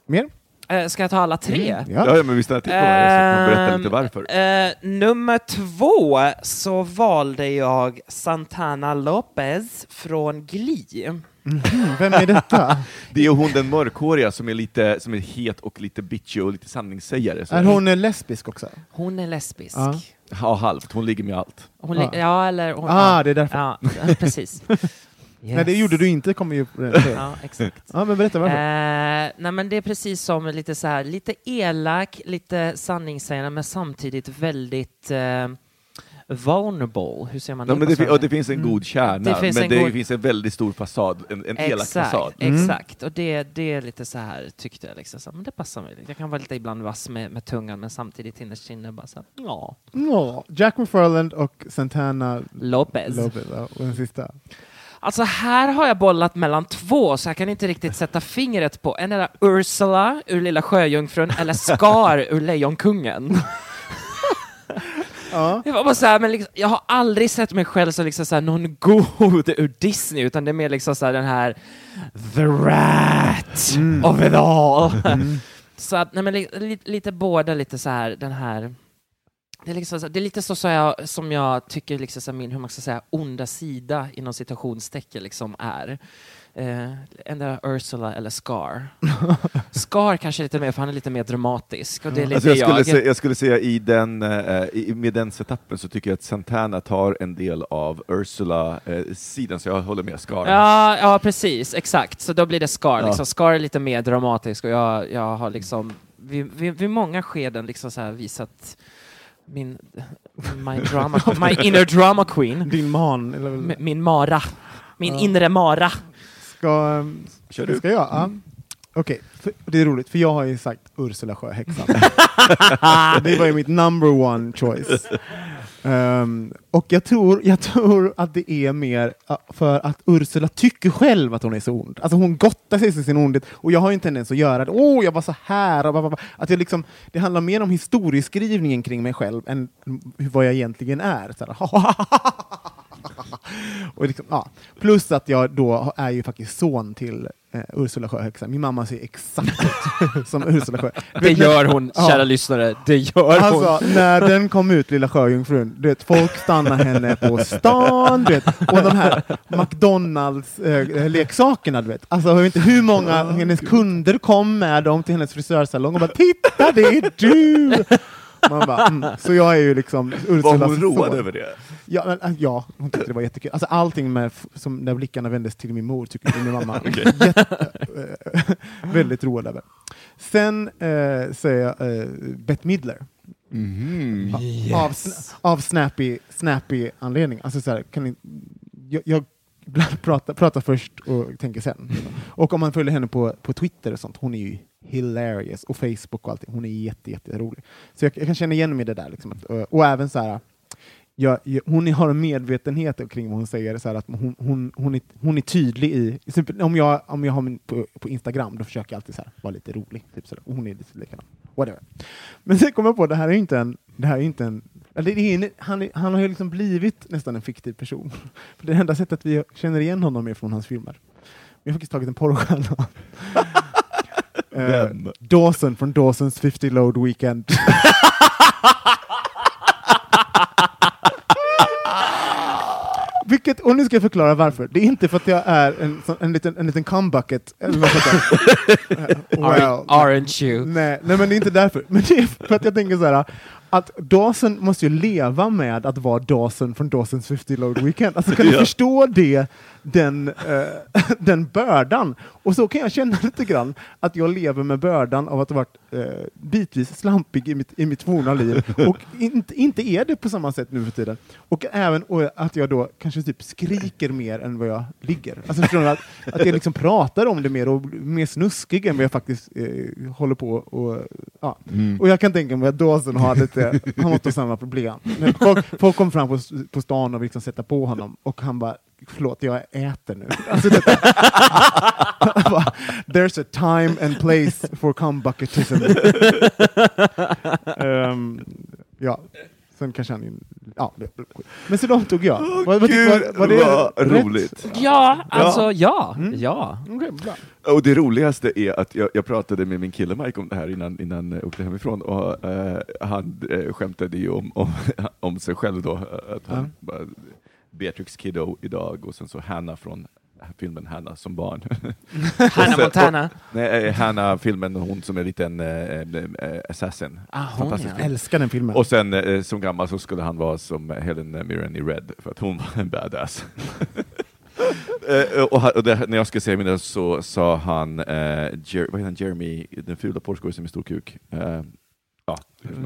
Speaker 2: Mer?
Speaker 4: Eh, ska jag ta alla tre?
Speaker 2: Ja.
Speaker 3: Ja, ja men vi stannar till på det, så att man berättar lite
Speaker 4: Ehm,
Speaker 3: varför.
Speaker 4: eh, nummer två så valde jag Santana Lopez från Glee.
Speaker 2: Mhm, Vem är detta?
Speaker 3: Det är hon den mörkhåriga som är lite som är het och lite bitchy och lite sanningssägare. Så.
Speaker 2: Är hon eh, lesbisk också?
Speaker 4: Hon är lesbisk.
Speaker 2: Ja.
Speaker 3: Ja, halvt. Hon ligger med allt.
Speaker 4: Hon
Speaker 2: Ja.
Speaker 4: li- ja, eller... Hon,
Speaker 2: Ah,
Speaker 4: ja.
Speaker 2: det är därför.
Speaker 4: Ja, precis.
Speaker 2: Nej, det
Speaker 4: Yes.
Speaker 2: gjorde du inte, kommer ju... Ja,
Speaker 4: exakt.
Speaker 2: ja men berätta varför.
Speaker 4: Eh, nej men det är precis som lite så här, lite elak, lite sanningssägande men samtidigt väldigt eh, vulnerable. Hur säger man
Speaker 3: Ja,
Speaker 4: det
Speaker 3: men det, fin- och det finns en god kärna,
Speaker 4: Det
Speaker 3: men
Speaker 4: en
Speaker 3: det
Speaker 4: god-
Speaker 3: finns en väldigt stor fasad, en, en elak
Speaker 4: Exakt,
Speaker 3: fasad.
Speaker 4: exakt. Och det, det är lite så här, tyckte jag, liksom, så, här, men det passar mig. Jag kan vara lite ibland vass med, med tungan, men samtidigt innerst inne bara så här, ja.
Speaker 2: Ja, Jack McFarland och Santana
Speaker 4: Lopez.
Speaker 2: Lopez. Ja, och den sista.
Speaker 4: Alltså här har jag bollat mellan två, så jag kan inte riktigt sätta fingret på. En är Ursula ur Lilla Sjöjungfrun, eller Scar ur Lejonkungen.
Speaker 2: Ja.
Speaker 4: Jag var bara så här, men liksom, jag har aldrig sett mig själv som liksom så någon god ur Disney, utan det är mer liksom så här, den här the rat of it all. så att, nej men li, li, lite båda lite så här, den här det är, liksom, det är lite så, så jag, som jag tycker liksom, så min, hur man ska säga, onda sida inom citationstecken liksom är. Eh, Ändå Ursula eller Scar. Scar kanske lite mer, för han är lite mer dramatisk. Och det är lite
Speaker 3: Alltså jag, skulle
Speaker 4: jag.
Speaker 3: säga, jag skulle säga i den, eh, i, med den setupen så tycker jag att Santana tar en del av Ursula-sidan, så jag håller med Scar.
Speaker 4: Ja, ja, precis, exakt. Så då blir det Scar.
Speaker 3: Ja.
Speaker 4: Liksom. Scar är lite mer dramatisk och jag, jag har liksom vid, vid, vid många skeden liksom så här visat min, my, drama, my inner drama queen,
Speaker 2: Din man, eller
Speaker 4: min Mara, min
Speaker 2: Ja.
Speaker 4: inre Mara.
Speaker 2: Ska, um,
Speaker 3: Kör du.
Speaker 2: ska jag? Ja. Okej, för- det är roligt, för jag har ju sagt Ursula Sjöhäxan. det var ju mitt number one choice. Ehm, och jag tror, jag tror att det är mer för att Ursula tycker själv att hon är så ond. Alltså hon gottar sig i sin ondhet och jag har ju en tendens att göra det. Åh, jag var så här! Och att jag liksom, det handlar mer om historieskrivningen kring mig själv än vad jag egentligen är. Så här, och liksom, ja. Plus att jag då är ju faktiskt son till eh, Ursula Sjöhögsta. Min mamma ser exakt ut som Ursula Sjö.
Speaker 4: Det gör hon,
Speaker 2: Ja.
Speaker 4: kära lyssnare. Det gör hon.
Speaker 2: Alltså, när den kom ut, Lilla Sjöjungfrun, du vet, folk stannade henne på stan, du vet, och de här McDonalds-leksakerna, du vet. Alltså, jag vet inte hur många hennes kunder kom med dem till hennes frisörsalong och bara ”Titta, det är du!” Man bara, mm. Så jag är ju liksom
Speaker 3: Var
Speaker 2: Ursulas
Speaker 3: hon road över det?
Speaker 2: Ja, men, äh, ja, hon tyckte det var jättekul. Alltså, allting med, som när blickarna vändes till min mor tyckte min mamma jätte, äh, väldigt road över. Sen äh, säger jag äh, Bette Midler.
Speaker 3: Mhm.
Speaker 2: Av, sn- av snappy, snappy anledning. Alltså så här, kan ni, jag, jag pratar, pratar först och tänker sen. Och om man följer henne på, på Twitter och sånt, hon är ju hilarious. Och Facebook och allting. Hon är jätte, jätterolig. Så jag, jag kan känna igen mig i det där. Liksom, att, och, och även så här, jag, jag, hon har en medvetenhet kring vad hon säger, så här, att hon, hon, hon, är, hon är tydlig i... Typ, om jag, om jag har min på, på Instagram, då försöker jag alltid så här, vara lite rolig. Typ så hon är lite likadan. Whatever. Men sen kom jag på, det här är inte en... Det här är inte en eller är en han, han har ju liksom blivit nästan en fiktiv person. För det enda sättet vi känner igen honom är från hans filmer. Vi har faktiskt tagit en porrstjärna. Eh? Dawson från Dawson's 50 Load Weekend. Vilket, och nu ska jag förklara varför. Det är inte för att jag är en, en, liten, en liten cumbucket. Eller vad sånt. Eh,
Speaker 4: Aren't, aren't you?
Speaker 2: Nej, nej, men det är inte därför. Men det är för att jag tänker så här att Dawson måste ju leva med att vara Dawson från Dawson's 50 Load Weekend. Alltså kan du
Speaker 3: Ja.
Speaker 2: förstå det, den, eh, den bördan? Och så kan jag känna lite grann att jag lever med bördan av att ha varit eh, bitvis slampig i mitt, i mitt forna liv och inte, inte är det på samma sätt nu för tiden. Och även och att jag då kanske typ skriker mer än vad jag ligger. Alltså förstår att, att jag liksom pratar om det mer och mer snuskig än vad jag faktiskt eh, håller på och ja. Och jag kan tänka mig att Dawson har lite, han måste ha samma problem. Men folk, folk kom fram på, på stan och liksom sätta på honom och han bara Förlåt, jag äter nu. Alltså, detta, Han bara, There's a time and place for cumbucketism. Ehm, ja, sen kanske han... Ja, men så de tog jag. Vad tycker-
Speaker 3: Gud,
Speaker 2: var- var det
Speaker 3: roligt.
Speaker 4: Ja, alltså ja.
Speaker 2: Mm.
Speaker 4: ja.
Speaker 2: Bra.
Speaker 3: Och det roligaste är att jag, jag pratade med min kille Mike om det här innan, innan jag åkte hemifrån och eh, han eh, skämtade ju om, om, om sig själv då. Att han bara, Beatrix Kiddo idag och sen så Hanna från filmen Hanna som barn.
Speaker 4: Hannah
Speaker 3: sen-
Speaker 4: Montana.
Speaker 3: Nej, eh, Hanna, filmen, hon som är en liten eh, assassin.
Speaker 4: Ah, hon, ja.
Speaker 2: Älskar den filmen.
Speaker 3: Och sen eh, som gammal så skulle han vara som Helen Mirren i Red, för att hon var en badass. Eh, och han, och det, när jag ska säga mina så sa han, eh, Jer, vad heter han, Jeremy, den fula porrskådisen med stor kuk. Eh, ja,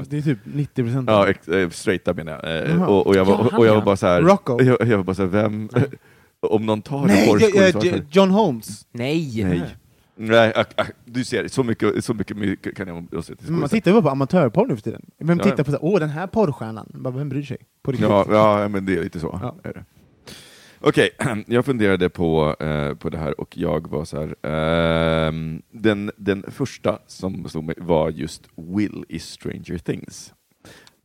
Speaker 2: det är typ 90 procent.
Speaker 3: ja eh, straighta menar jag. Eh, och, och jag var,
Speaker 4: han,
Speaker 3: och jag var bara så här,
Speaker 2: Rocco.
Speaker 3: jag, jag var bara så här, vem, om någon tar en
Speaker 2: Nej,
Speaker 3: porrskådis,
Speaker 2: eh, eh, John Holmes.
Speaker 4: Nej.
Speaker 3: Nej. Nej, ak- ak- du ser, så mycket, så mycket mycket kan jag också till
Speaker 2: Man tittar ju på amatörporr nu för tiden. Vem
Speaker 3: Ja,
Speaker 2: tittar på så åh den här porrstjärnan? Vem bryr sig? På riktigt.
Speaker 3: Ja, ja, men det är lite så.
Speaker 2: Ja.
Speaker 3: Är det. Okej, jag funderade på, eh, på det här och jag var så här. ehm, den, den första som slog mig var just Will i Stranger Things.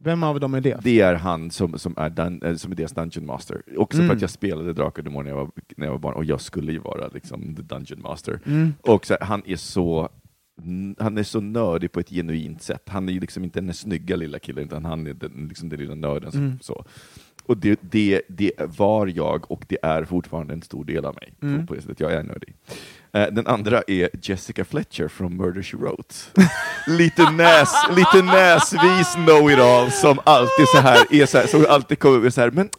Speaker 2: Vem av dem är det?
Speaker 3: Det är han som, som, är, dun, eh, som är deras Dungeon Master. Också
Speaker 2: Mm.
Speaker 3: för att jag spelade Drakar och Demoner när jag var, när jag var barn och jag skulle ju vara liksom the Dungeon Master.
Speaker 2: Mm.
Speaker 3: Och här, han är så han är så nördig på ett genuint sätt. Han är ju liksom inte den snygga lilla killen, utan han är den, liksom den lilla nörden. Som,
Speaker 2: Mm.
Speaker 3: så. Och det, det, det var jag, och det är fortfarande en stor del av mig.
Speaker 2: Mm.
Speaker 3: På, det sättet. Jag är nördig. Eh, den andra är Jessica Fletcher från Murder She Wrote. lite, näs, lite näsvis know-it-all som alltid så här, är så här, som alltid kommer med så här, men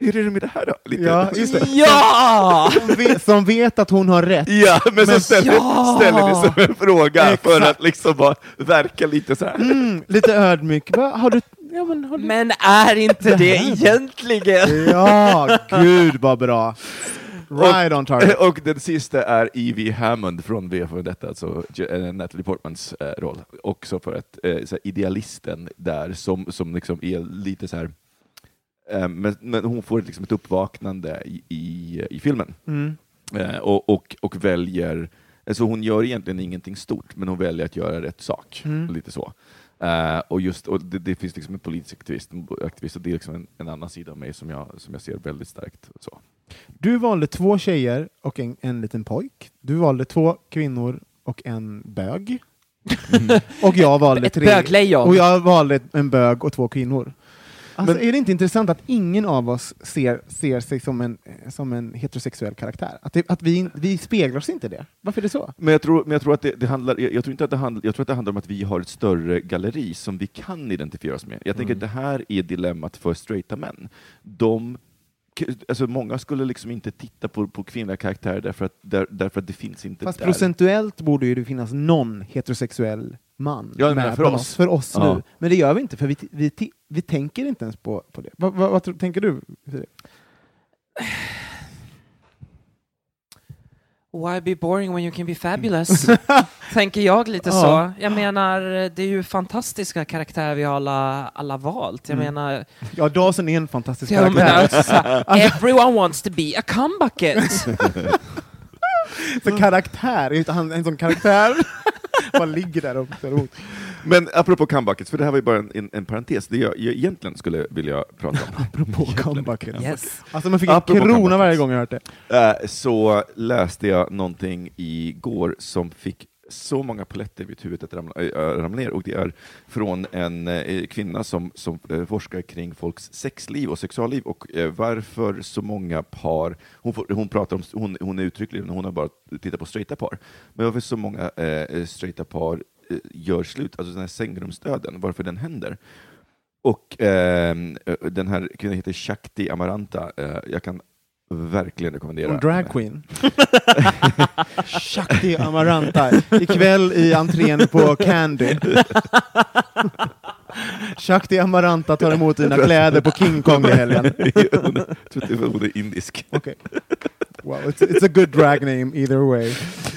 Speaker 3: hur är det med det här då? Lite.
Speaker 2: Ja.
Speaker 4: Ja!
Speaker 2: Som vet, som vet att hon har rätt.
Speaker 3: Ja, men,
Speaker 2: Men-
Speaker 3: ställer,
Speaker 4: Ja!
Speaker 3: ställer det som en fråga för
Speaker 2: Exakt.
Speaker 3: att liksom bara verka lite så här.
Speaker 2: Mm, lite ödmjuk. Va, har du... Ja, men har du...
Speaker 4: Men är inte det egentligen?
Speaker 2: Ja, gud vad bra. Right on target.
Speaker 3: Och den sista är Evie Hammond från V för detta, alltså eh, Natalie Portmans eh, roll. Också för att eh, så här, idealisten där som, som liksom är lite så här Eh, men, men hon får liksom ett uppvaknande i, i, i filmen.
Speaker 2: Mm.
Speaker 3: Och, och, och väljer, alltså hon gör egentligen ingenting stort, men hon väljer att göra rätt sak.
Speaker 2: Mm.
Speaker 3: Lite så. Eh, och just, och det, det finns liksom en politisk aktivist, aktivist och det är liksom en, en annan sida av mig som jag, som jag ser väldigt starkt. Så.
Speaker 2: Du valde två tjejer och en, en liten pojk. Du valde två kvinnor och en bög. och jag valde
Speaker 4: Ett
Speaker 2: tre.
Speaker 4: böglejon.
Speaker 2: Och jag valde en bög och två kvinnor. Alltså,
Speaker 3: Men-
Speaker 2: är det inte intressant att ingen av oss ser, ser sig som en, som en heterosexuell karaktär? Att, det, att vi, vi speglar oss inte det? Varför är det så?
Speaker 3: Men jag tror, men jag tror att det, det handlar, jag, jag tror inte att det handlar, jag tror att det handlar om att vi har ett större galleri som vi kan identifiera oss med. Jag tänker att det här är dilemmat för straighta män. De, alltså många skulle liksom inte titta på, på kvinnliga karaktärer därför att, där, därför att det finns inte
Speaker 2: Fast
Speaker 3: där.
Speaker 2: procentuellt borde ju det finnas någon heterosexuell man
Speaker 3: Ja,
Speaker 2: med
Speaker 3: för oss.
Speaker 2: För oss
Speaker 3: Ja.
Speaker 2: nu. Men det gör vi inte, för vi, vi, vi, tänker inte ens på, på det. Vad, vad, vad tror- tänker du?
Speaker 4: Why be boring when you can be fabulous? Tänker jag lite
Speaker 2: Ja.
Speaker 4: så. Jag menar, det är ju fantastiska karaktärer vi har alla, alla valt. Jag
Speaker 2: Mm.
Speaker 4: menar,
Speaker 2: Ja, Dawson är en fantastisk
Speaker 4: jag menar
Speaker 2: karaktär.
Speaker 4: alltså, så här, everyone wants to be a comebucket.
Speaker 2: Så karaktär, är inte han en sån karaktär? Man ligger där och tar emot.
Speaker 3: Men apropå comebackets, för det här var ju bara en, en, en parentes, det jag, jag egentligen skulle vilja prata om.
Speaker 2: Apropå comebacken.
Speaker 4: yes.
Speaker 2: Alltså man fick en
Speaker 3: Apropå
Speaker 2: krona varje gång jag hört det.
Speaker 3: Eh, så läste jag någonting igår som fick så många paletter i mitt huvud att ramla, äh, äh, ramla ner, och det är från en eh, kvinna som, som eh, forskar kring folks sexliv och sexualliv. Och eh, varför så många par, hon, får, hon pratar om, hon, hon är uttrycklig, hon har bara tittat på straighta par, men varför så många eh, straighta par gör slut, alltså den här sängrumsdöden, varför den händer. Och ehm, eh, den här kvinnan heter Shakti Amaranta, eh, jag kan verkligen rekommendera
Speaker 2: En drag
Speaker 3: henne.
Speaker 2: queen. Shakti Amaranta. Ikväll i entrén på Candy. Shakti Amaranta tar emot dina kläder på King Kong i helgen.
Speaker 3: hon, är- indisk.
Speaker 2: Okej. Wow, it's, it's a good drag name either way.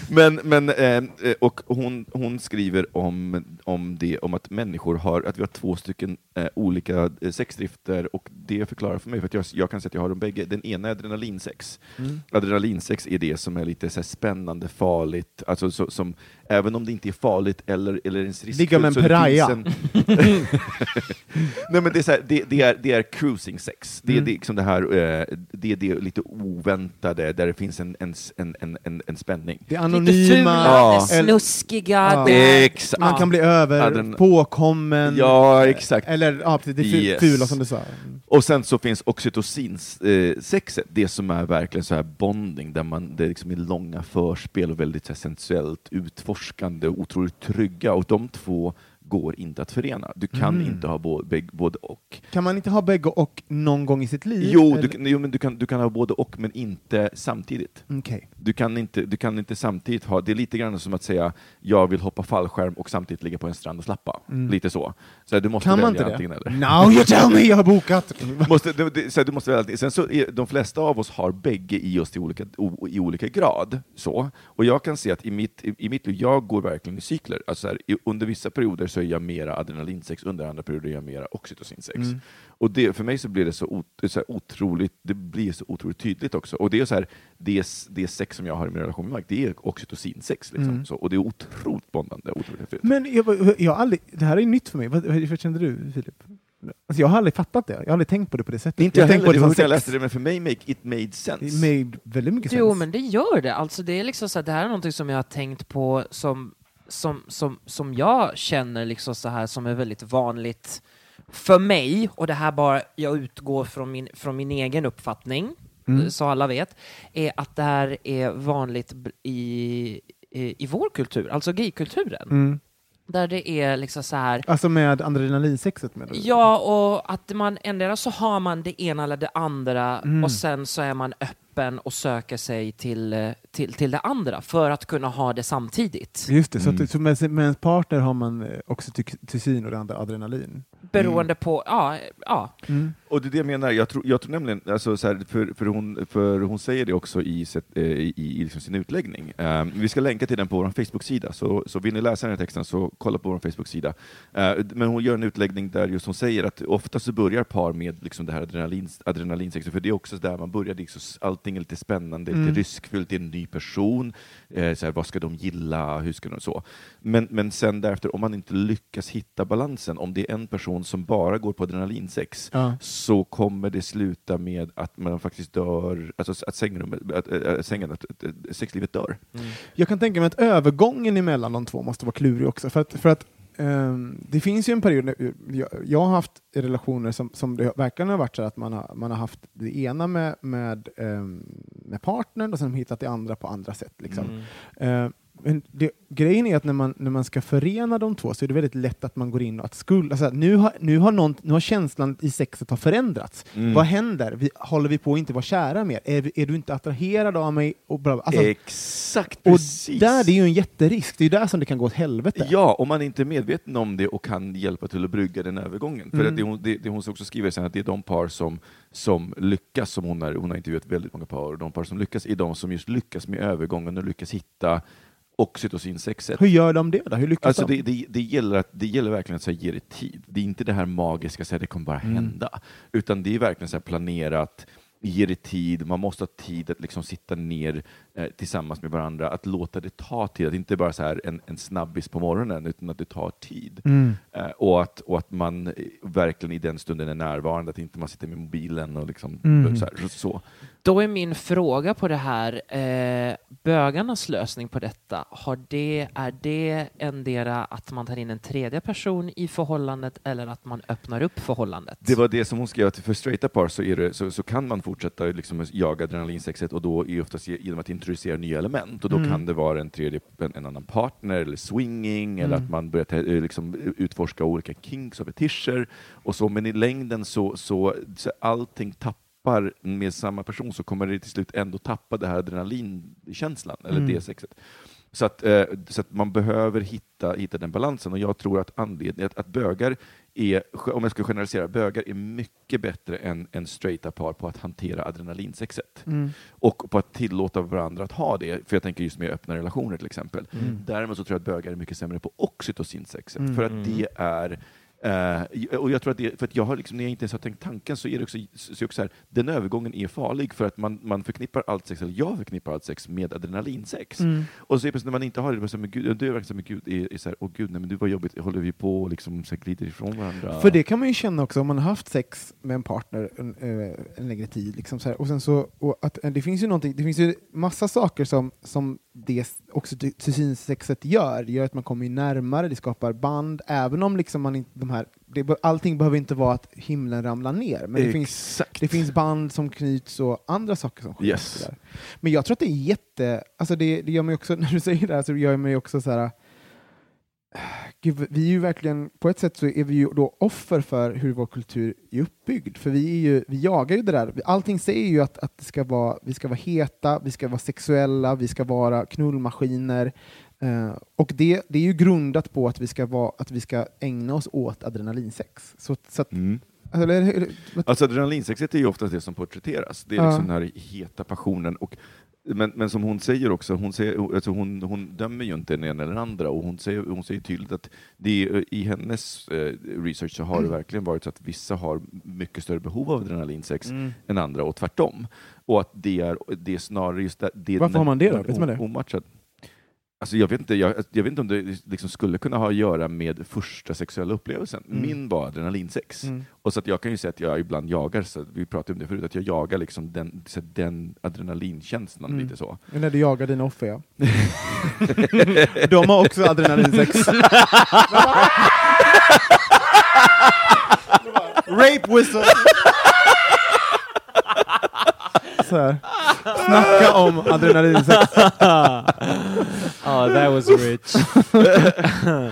Speaker 3: Men, men, eh, och hon, hon skriver om, om, det, om att människor har, att vi har två stycken eh, olika eh, sexdrifter och det förklarar för mig, för att jag, jag kan säga att jag har dem bägge. Den ena är adrenalinsex.
Speaker 2: Mm.
Speaker 3: Adrenalinsex är det som är lite så spännande, farligt, alltså så, som, även om det inte är farligt eller, eller ens riskfyllt.
Speaker 2: Ligga med en
Speaker 3: så det
Speaker 2: piraya.
Speaker 3: finns Nej, men det, är så här, det, det, är, det är cruising sex. Det är,
Speaker 2: Mm.
Speaker 3: det, liksom det, här, eh, det är det lite oväntade, där det finns en, en, en, en, en, en spänning.
Speaker 2: Det
Speaker 4: Lite
Speaker 2: anonyma.
Speaker 4: fula,
Speaker 3: Ja.
Speaker 4: det snuskiga.
Speaker 2: Ja.
Speaker 4: Det,
Speaker 3: Exakt.
Speaker 2: Man kan bli över,
Speaker 3: Adren-
Speaker 2: påkommen.
Speaker 3: Ja, exakt.
Speaker 2: Eller ja, det fu-
Speaker 3: Yes.
Speaker 2: fula som du sa.
Speaker 3: Och sen så finns oxytocinsexet, eh, det som är verkligen så här bonding, där man, det liksom är långa förspel och väldigt sensuellt utforskande och otroligt trygga, och de två går inte att förena. Du kan
Speaker 2: Mm.
Speaker 3: inte ha både, både och.
Speaker 2: Kan man inte ha bägge och någon gång i sitt liv?
Speaker 3: Jo,
Speaker 2: eller?
Speaker 3: du, jo men du, kan, du kan ha både och, men inte samtidigt.
Speaker 2: Okej.
Speaker 3: Du kan, inte, du kan inte samtidigt ha, det är lite grann som att säga jag vill hoppa fallskärm och samtidigt ligga på en strand och slappa.
Speaker 2: Mm.
Speaker 3: Lite så. så du måste
Speaker 2: Kan man inte det?
Speaker 3: eller.
Speaker 2: Now you tell me, jag har bokat!
Speaker 3: Måste, det, det, så du måste välja. Sen så är, de flesta av oss har bägge i oss i olika, o, i olika grad. Så. Och jag kan se att i mitt, i, i mitt liv, jag går verkligen i cykler. Alltså så här, under vissa perioder så är jag mera adrenalinsex, under andra perioder är jag mera oxytocinsex.
Speaker 2: Mm.
Speaker 3: Och det, för mig så blir det så, ot, så här otroligt, det blir så otroligt tydligt också. Och det är så här, det, det sex som jag har i min relation med Mark, det är oxytocinsex. Liksom.
Speaker 2: Mm.
Speaker 3: Så, och det är otroligt bondande, otroligt häftigt.
Speaker 2: Men jag, jag har aldrig, det här är nytt för mig. Vad, vad kände du, Filip? Alltså, jag har aldrig fattat det. Jag har aldrig tänkt på det på det sättet.
Speaker 3: Inte jag, heller, det var jag
Speaker 2: sex.
Speaker 3: läste det, men för mig make, it made sense.
Speaker 2: Det made väldigt mycket
Speaker 4: Jo,
Speaker 2: sens.
Speaker 4: men det gör det. Alltså, det, är liksom så här, det här är någonting som jag har tänkt på som, som, som, som jag känner liksom så här som är väldigt vanligt för mig, och det här bara, jag utgår från min, från min egen uppfattning,
Speaker 2: Mm.
Speaker 4: så alla vet, är att det här är vanligt i, i, i vår kultur, alltså gaykulturen.
Speaker 2: Mm.
Speaker 4: Där det är liksom så här,
Speaker 2: Alltså med adrenalinsexet menar du?
Speaker 4: Ja, och att man ändå så har man det ena eller det andra
Speaker 2: Mm.
Speaker 4: och sen så är man öppen och söker sig till, eh, till, till det andra för att kunna ha det samtidigt.
Speaker 2: Just det, så,
Speaker 3: Mm.
Speaker 2: att, så med, med ens partner har man eh, oxytocin och det andra adrenalin.
Speaker 4: Beroende på, ja, ja.
Speaker 2: Mm.
Speaker 3: Och det är det jag menar, jag tror, jag tror nämligen, alltså, så här, för, för, hon, för hon säger det också i, eh, i, i liksom sin utläggning. Eh, vi ska länka till den på vår Facebook-sida, så, så vill ni läsa den här texten så kolla på vår Facebook-sida. Eh, men hon gör en utläggning där just hon säger att ofta så börjar par med liksom det här adrenalin, adrenalinsexet, för det är också där man börjar, liksom, allting är lite spännande, lite
Speaker 2: Mm.
Speaker 3: riskfyllt, det är en ny person, eh, så här, vad ska de gilla, hur ska de så. Men, men sen därefter, om man inte lyckas hitta balansen, om det är en person som bara går på adrenalinsex,
Speaker 2: Ja.
Speaker 3: så kommer det sluta med att man faktiskt dör, alltså att, sängrummet, att, att, sängen, att, att, sexlivet dör.
Speaker 2: Jag kan tänka mig att övergången emellan de två måste vara klurig också. För att, för att ehm, det finns ju en period, när- jag, jag har haft relationer som, som det verkligen har varit så att man har, man har haft det ena med, med, ehm, med partnern och sen hittat det andra på andra sätt. Liksom.
Speaker 4: Mm.
Speaker 2: Eh, men det, grejen är att när man, när man ska förena de två så är det väldigt lätt att man går in och att skuld, alltså, nu, har, nu, har någon, nu har känslan i sexet har förändrats.
Speaker 3: Mm.
Speaker 2: Vad händer? Vi, håller vi på att inte vara kära mer? Är, är du inte attraherad av mig? Och bla, bla. Alltså,
Speaker 3: Exakt
Speaker 2: och
Speaker 3: precis!
Speaker 2: där, det är ju en jätterisk. Det är där som det kan gå åt helvete.
Speaker 3: Ja, om man inte är medveten om det och kan hjälpa till att brygga den övergången. För
Speaker 2: Mm.
Speaker 3: att det, hon, det, det hon också skriver sen att det är de par som, som lyckas, som hon, är, hon har intervjuat väldigt många par, och de par som lyckas är de som just lyckas med övergången och lyckas hitta oxytocinsexet.
Speaker 2: Hur gör de det då? Hur lyckas
Speaker 3: Alltså
Speaker 2: de?
Speaker 3: det, det, det, gäller att, det gäller verkligen att så här, ge det tid. Det är inte det här magiska, så här, det kommer bara
Speaker 2: Mm.
Speaker 3: hända. Utan det är verkligen så här, planerat, ge det tid, man måste ha tid att liksom sitta ner eh, tillsammans med varandra, att låta det ta tid, att inte bara så här en, en snabbis på morgonen, utan att det tar tid.
Speaker 2: Mm.
Speaker 3: Eh, och, att, och att man eh, verkligen i den stunden är närvarande, att inte man sitter med mobilen och liksom
Speaker 2: Mm.
Speaker 3: så, här, så.
Speaker 4: Då är min fråga på det här, eh, bögarnas lösning på detta, har det, är det endera att man tar in en tredje person i förhållandet eller att man öppnar upp förhållandet?
Speaker 3: Det var det som hon skrev, att för straighta par så, är det, så, så kan man fortsätta liksom jaga adrenalinsexet och då är oftast ge- genom att introducera nya element. Och då
Speaker 2: Mm.
Speaker 3: kan det vara en, tredje, en, en annan partner eller swinging eller
Speaker 2: Mm.
Speaker 3: att man börjar te- eh, liksom, utforska olika kinks och fetischer. Och så, men i längden så, så, så allting tappar med samma person så kommer det till slut ändå tappa det här adrenalinkänslan, eller
Speaker 2: Mm.
Speaker 3: det sexet. Så att, eh, så att man behöver hitta, hitta den balansen och jag tror att anledningen att, att bögar är, om jag ska generalisera, bögar är mycket bättre än, än straighta par på att hantera adrenalinsexet.
Speaker 2: Mm.
Speaker 3: Och på att tillåta varandra att ha det, för jag tänker just med öppna relationer till exempel.
Speaker 2: Mm.
Speaker 3: Däremot så tror jag att bögar är mycket sämre på oxytocinsexet,
Speaker 2: Mm.
Speaker 3: för att
Speaker 4: Mm.
Speaker 3: det är eh, och jag tror att det, för att jag har liksom, när jag inte ens har tänkt tanken så är det också, så också så här, den övergången är farlig för att man, man förknippar allt sex, eller jag förknippar allt sex med adrenalinsex.
Speaker 2: Mm.
Speaker 3: Och så är det när man inte har det, så men gud, det är verkligen men gud, är, är så här, åh gud, nej men du var jobbigt, håller vi på och liksom så glider ifrån varandra?
Speaker 2: För det kan man ju känna också om man har haft sex med en partner en, eh, en längre tid. Liksom så här. Och sen så, och att, eh, det finns ju någonting, det finns ju massa saker som, som det oxytocinsexet gör. Det gör att man kommer närmare, det skapar band, även om liksom man inte, de här, det, allting behöver inte vara att himlen ramlar ner. Men det finns, det finns band som knyts och andra saker som sker.
Speaker 3: Yes.
Speaker 2: Men jag tror att det är jätte... Alltså det, det gör mig också, när du säger det här så gör mig också så här... Gud, vi är ju verkligen, på ett sätt så är vi ju då offer för hur vår kultur är uppbyggd. För vi, är ju, vi jagar ju det där. Allting säger ju att, att det ska vara, vi ska vara heta, vi ska vara sexuella, vi ska vara knullmaskiner. Eh, och det, det är ju grundat på att vi ska, vara, att vi ska ägna oss åt adrenalinsex. Så, så att,
Speaker 3: Mm.
Speaker 2: eller,
Speaker 3: Alltså adrenalinsexet är ju oftast det som porträtteras. Det är
Speaker 2: Ja.
Speaker 3: liksom den här heta passionen. Och, men, men som hon säger också, hon, säger, alltså hon, hon dömer ju inte den ena eller den andra och hon säger, hon säger tydligt att det i hennes eh, research så har det verkligen varit så att vissa har mycket större behov av adrenalinsex
Speaker 2: Mm.
Speaker 3: än andra och tvärtom. Och att det är, det är snarare just det, det
Speaker 2: Varför har man det då? Vet man det?
Speaker 3: Omatchat. Alltså jag, vet inte, jag, jag vet inte om det liksom skulle kunna ha att göra med första sexuella upplevelsen.
Speaker 2: Mm.
Speaker 3: Min var adrenalinsex.
Speaker 2: Mm.
Speaker 3: Och så att jag kan ju säga att jag ibland jagar, så vi pratade om det förut, att jag jagar liksom den, så den adrenalinkänslan
Speaker 2: Mm.
Speaker 3: lite så.
Speaker 2: Men när du jagar dina offer, ja. De har också adrenalinsex. Rape whistle! Så här. Snacka om adrenalinsex.
Speaker 4: Ja, that was rich.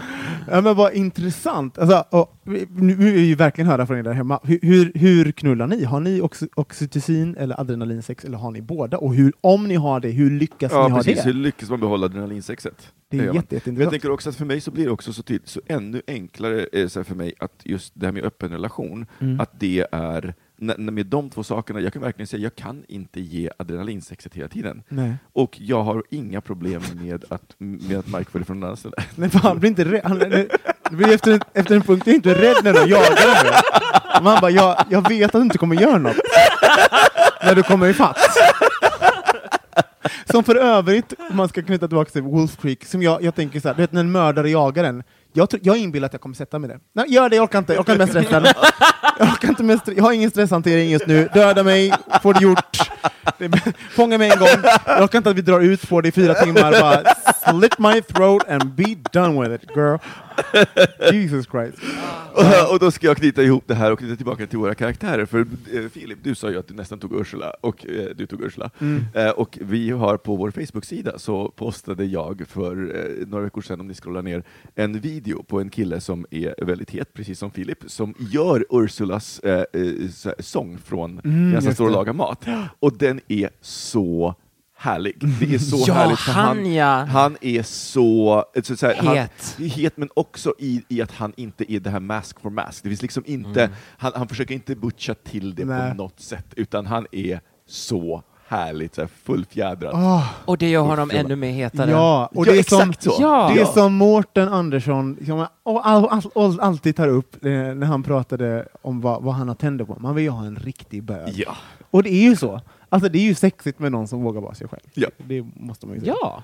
Speaker 2: Ja, men vad intressant. Alltså, nu vill vi ju verkligen höra från er där hemma. Hur, hur, hur knullar ni? Har ni oxy, oxytocin eller adrenalinsex eller har ni båda? Och hur, om ni har det, hur lyckas
Speaker 3: Ja,
Speaker 2: ni ha
Speaker 3: precis.
Speaker 2: det?
Speaker 3: Hur lyckas man behålla adrenalinsexet?
Speaker 2: Det är jätte,
Speaker 3: Men jag
Speaker 2: jätteintressant.
Speaker 3: tänker också att för mig så blir det också så, tydligt, så ännu enklare så för mig att just det här med öppen relation,
Speaker 2: Mm.
Speaker 3: att det är med de två sakerna, jag kan verkligen säga, jag kan inte ge adrenalinsexet hela tiden.
Speaker 2: Nej.
Speaker 3: Och jag har inga problem med att, med att Mike följer från någon annan ställe.
Speaker 2: Nej, för han blir inte rädd. Han, det blir efter, en, efter en punkt, jag är inte rädd när de jagar mig. Men han bara, jag, jag vet att du inte kommer göra något. när du kommer ifatt. Som för övrigt, om man ska knyta tillbaka till Wolf Creek, som jag, jag tänker så här, du vet när en mördare jagar en, jag, tror- jag inbillar att jag kommer sätta mig där. Nej, gör det, jag orkar inte, jag orkar inte med stressen. Jag, kan inte med jag har ingen stresshantering just nu, döda mig, få det gjort. Fånga mig en gång, jag orkar inte att vi drar ut på det i fyra timmar, bara slit my throat and be done with it girl. Jesus Christ.
Speaker 3: Och, och då ska jag knyta ihop det här och knyta tillbaka till våra karaktärer. För eh, Filip, du sa ju att du nästan tog Ursula, och eh, du tog Ursula. Eh, och vi har på vår Facebook-sida så postade jag för eh, några veckor sedan, om ni scrollar ner, en video på en kille som är väldigt het, precis som Filip, som gör Ursulas eh, eh, sång från
Speaker 2: Mm, just
Speaker 3: står och lagar mat. Och den är så härlig. Det är så
Speaker 4: Ja,
Speaker 3: härligt. för
Speaker 4: han, ja.
Speaker 3: han är så... så, så här, han-
Speaker 4: Het.
Speaker 3: het, men också i, i att han inte är det här mask for mask. Det finns liksom inte, han, han försöker inte butcha till det
Speaker 2: Nej.
Speaker 3: på något sätt, utan han är så härligt så fullfjädrad.
Speaker 2: Åh,
Speaker 4: Och det gör honom ännu mer hetare.
Speaker 2: ja, och
Speaker 3: Ja,
Speaker 2: det är som,
Speaker 3: exakt så.
Speaker 4: Ja.
Speaker 2: Det är som Mårten Andersson som all, all, all, alltid tar upp eh, när han pratade om vad, vad han har tänder på. Man vill ju ha en riktig bög.
Speaker 3: Ja.
Speaker 2: Och det är ju så. Alltså det är ju sexigt med någon som vågar vara sig själv.
Speaker 3: Ja.
Speaker 2: Det måste man ju säga.
Speaker 4: Ja.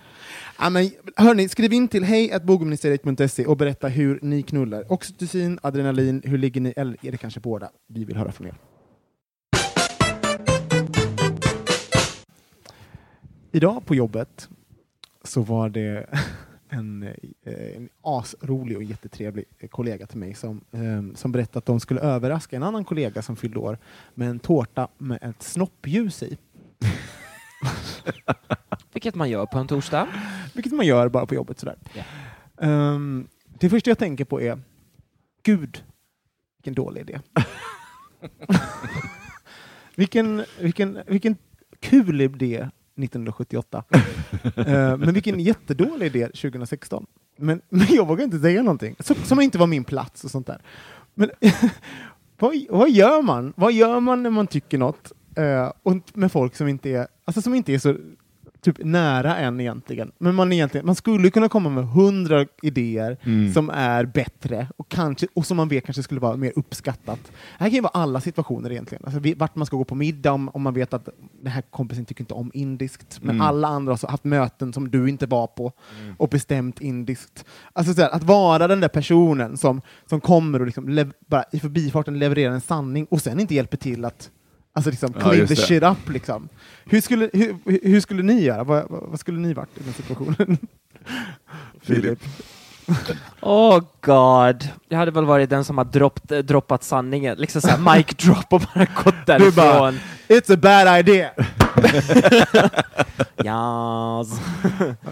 Speaker 2: Ja, men, hörni, skriv in till hej.bogministeriet.se och berätta hur ni knullar. Oxytocin, adrenalin, hur ligger ni? Eller är det kanske båda? Vi vill höra från er. Idag på jobbet så var det en, eh, en asrolig och jättetrevlig kollega till mig som, eh, som berättade att de skulle överraska en annan kollega som fyllde år med en tårta med ett snoppljus i.
Speaker 4: Vilket man gör på en torsdag.
Speaker 2: Vilket man gör bara på jobbet sådär.
Speaker 4: Ja.
Speaker 2: Ehm, det första jag tänker på är, gud, vilken dålig idé. vilken, vilken, vilken kul idé 1978. Ehm, men vilken jättedålig idé 2016. Men, men jag vågar inte säga någonting, som, som inte var min plats och sånt där. Men vad, vad gör man? Vad gör man när man tycker något eh, och med folk som inte är, alltså som inte är så typ nära en egentligen. Men man, egentligen, man skulle kunna komma med hundra idéer
Speaker 3: Mm.
Speaker 2: som är bättre och, kanske, och som man vet kanske skulle vara mer uppskattat. Det här kan ju vara alla situationer egentligen. Alltså, vart man ska gå på middag om, om man vet att den här kompisen tycker inte om indiskt, men
Speaker 3: Mm.
Speaker 2: alla andra har haft möten som du inte var på och bestämt indiskt. Alltså, så här, att vara den där personen som, som kommer och liksom bara i förbifarten levererar en sanning och sen inte hjälper till att Alltså liksom
Speaker 3: Ja,
Speaker 2: clean
Speaker 3: just
Speaker 2: the
Speaker 3: det.
Speaker 2: shit up liksom. Hur skulle, hur, hur skulle ni göra? Vad, vad skulle ni varit i den situationen?
Speaker 3: Filip.
Speaker 4: Oh god. Jag hade väl varit den som har droppt, droppat sanningen. Liksom såhär mic drop och bara gått
Speaker 2: Du
Speaker 4: därifrån.
Speaker 2: bara, it's a bad idea!
Speaker 4: Yes.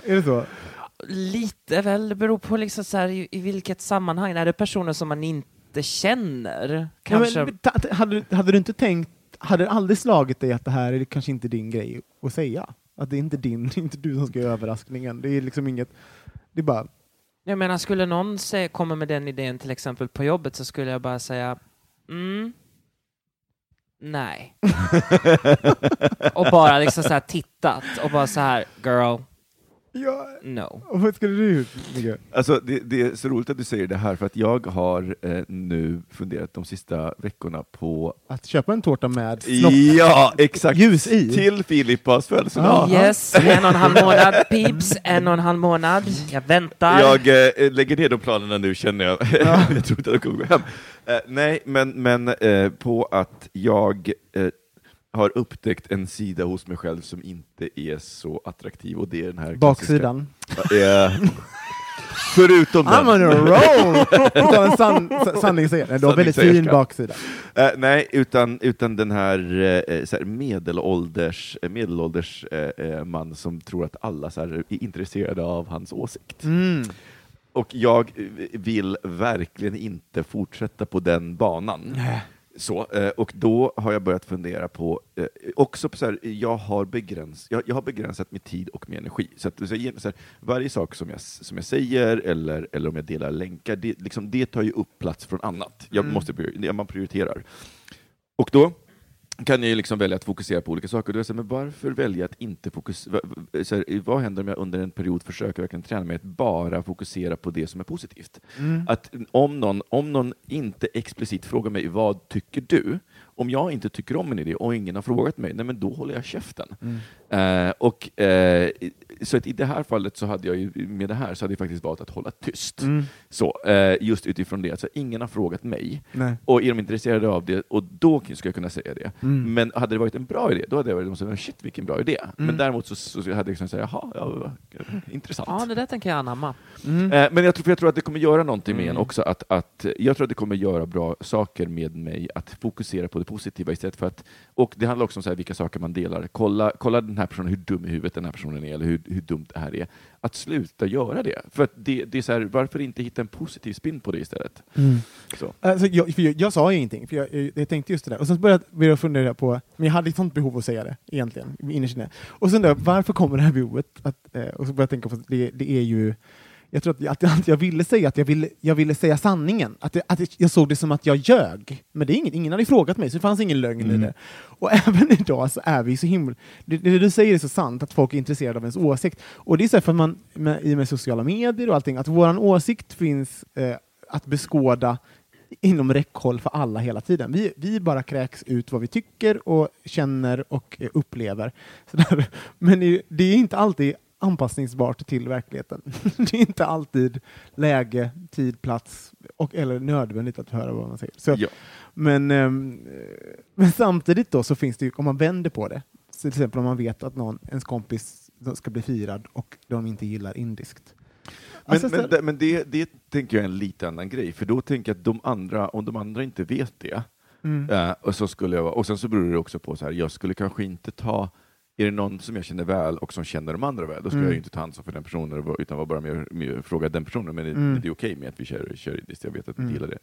Speaker 2: Är det så?
Speaker 4: Lite väl, det beror på liksom så här, i, i vilket sammanhang. Är det personer som man inte känner? Kanske.
Speaker 2: Ja, men, hade, du- hade du inte tänkt, hade det aldrig slagit dig att det här är kanske inte din grej att säga? Att det är inte din, det är inte du som ska göra överraskningen. Det är liksom inget, det är bara,
Speaker 4: Jag menar, skulle någon säga, komma med den idén till exempel på jobbet så skulle jag bara säga mm, nej. och bara liksom så här tittat och bara så här girl,
Speaker 2: ja,
Speaker 4: no.
Speaker 2: och vad skulle du Micke?
Speaker 3: Alltså, det, det är så roligt att du säger det här, för att jag har eh, nu funderat de sista veckorna på...
Speaker 2: Att köpa en tårta med snopp?
Speaker 3: Ja, exakt!
Speaker 2: Ljus i?
Speaker 3: Till Filippas födelsedag.
Speaker 4: Yes, en och en halv månad, peeps, en och en halv månad. Jag väntar.
Speaker 3: Jag eh, lägger ner de planerna nu känner jag. jag tror inte att de kommer gå hem. Eh, nej, men, men eh, på att jag eh, har upptäckt en sida hos mig själv som inte är så attraktiv, och det är den här
Speaker 2: Baksidan.
Speaker 3: klassiska- Eh, förutom den.
Speaker 2: I'm on a roll! Utan en san, sa- sanningssägare. Du har väldigt fin baksida.
Speaker 3: Eh, nej, utan, utan den här, eh, så här medelålders, medelålders eh, man som tror att alla så här, är intresserade av hans åsikt.
Speaker 2: Mm.
Speaker 3: Och jag vill verkligen inte fortsätta på den banan. Så, eh, och då har jag börjat fundera på, eh, också på så här, jag har, begräns, jag, jag har begränsat min tid och min energi. Så, att, så, här, varje sak som jag, som jag säger eller, eller om jag delar länkar, det, liksom, det tar ju upp plats från annat. Jag måste, prior- man prioriterar. Och då kan jag liksom välja att fokusera på olika saker. Då är så här, men varför välja att inte fokusera? Vad händer om jag under en period försöker verkligen träna mig att bara fokusera på det som är positivt? Att om någon, om någon inte explicit frågar mig vad tycker du? Om jag inte tycker om en idé och ingen har frågat mig, nej men då håller jag käften. Eh, och, eh, så att i det här fallet så hade jag ju, med det här så hade jag faktiskt valt att hålla tyst. Så, eh, just utifrån det, alltså ingen har frågat mig.
Speaker 2: Nej.
Speaker 3: Och är de intresserade av det, och då skulle jag kunna säga det. Men hade det varit en bra idé, då hade jag varit så shit vilken bra idé. Men däremot så, så hade jag kunnat säga, jaha, ja, intressant.
Speaker 4: Ja, det där tänker jag anamma.
Speaker 3: Eh, Men jag tror, för jag tror att det kommer göra någonting med en också. Att, att, jag tror att det kommer göra bra saker med mig att fokusera på det positiva istället för att... Och det handlar också om så här, vilka saker man delar. Kolla, kolla den här personen, hur dum i huvudet den här personen är, eller hur, hur dumt det här är. Att sluta göra det. För det, det är så här, varför inte hitta en positiv spin på det istället? Så.
Speaker 2: Alltså, jag, för jag, jag sa ju ingenting, för jag, jag, tänkte just det där. Och sen började jag fundera på, men jag hade ett sånt behov att säga det egentligen, innerst inne. Och sen jag, varför kommer det här behovet? Att, eh, och så började jag tänka på att det, det är ju jag tror att, att, jag ville säga att jag ville, jag ville säga sanningen. Att, det, att jag såg det som att jag ljög. Men det är ingen, ingen hade frågat mig, så det fanns ingen lögn i det. Och även idag så är vi så himla... Det, det du säger är så sant, att folk är intresserade av ens åsikt. Och det är så för att man, med, i och med sociala medier och allting, att vår åsikt finns eh, att beskåda inom räckhåll för alla hela tiden. Vi, vi bara kräks ut vad vi tycker och känner och eh, upplever. Så där. Men det är inte alltid anpassningsbart till verkligheten. det är inte alltid läge, tid, plats och, eller nödvändigt att höra vad man säger. Så,
Speaker 3: Ja.
Speaker 2: men, ehm, eh, men samtidigt då så finns det ju, om man vänder på det, så till exempel om man vet att någon, ens kompis ska bli firad och de inte gillar indiskt.
Speaker 3: Men,
Speaker 2: Alltså,
Speaker 3: men, det- men det, det tänker jag är en lite annan grej, för då tänker jag att de andra, om de andra inte vet det,
Speaker 2: Mm.
Speaker 3: eh, och, så skulle jag, och sen så beror det också på så här, jag skulle kanske inte ta är det någon som jag känner väl och som känner de andra väl, då ska
Speaker 2: Mm.
Speaker 3: jag inte ta ansvar för den personen utan vara bara med, med, fråga den personen. Men det,
Speaker 2: Mm.
Speaker 3: det är okej med att vi kör, kör indiskt, jag vet att ni
Speaker 2: Mm.
Speaker 3: gillar det.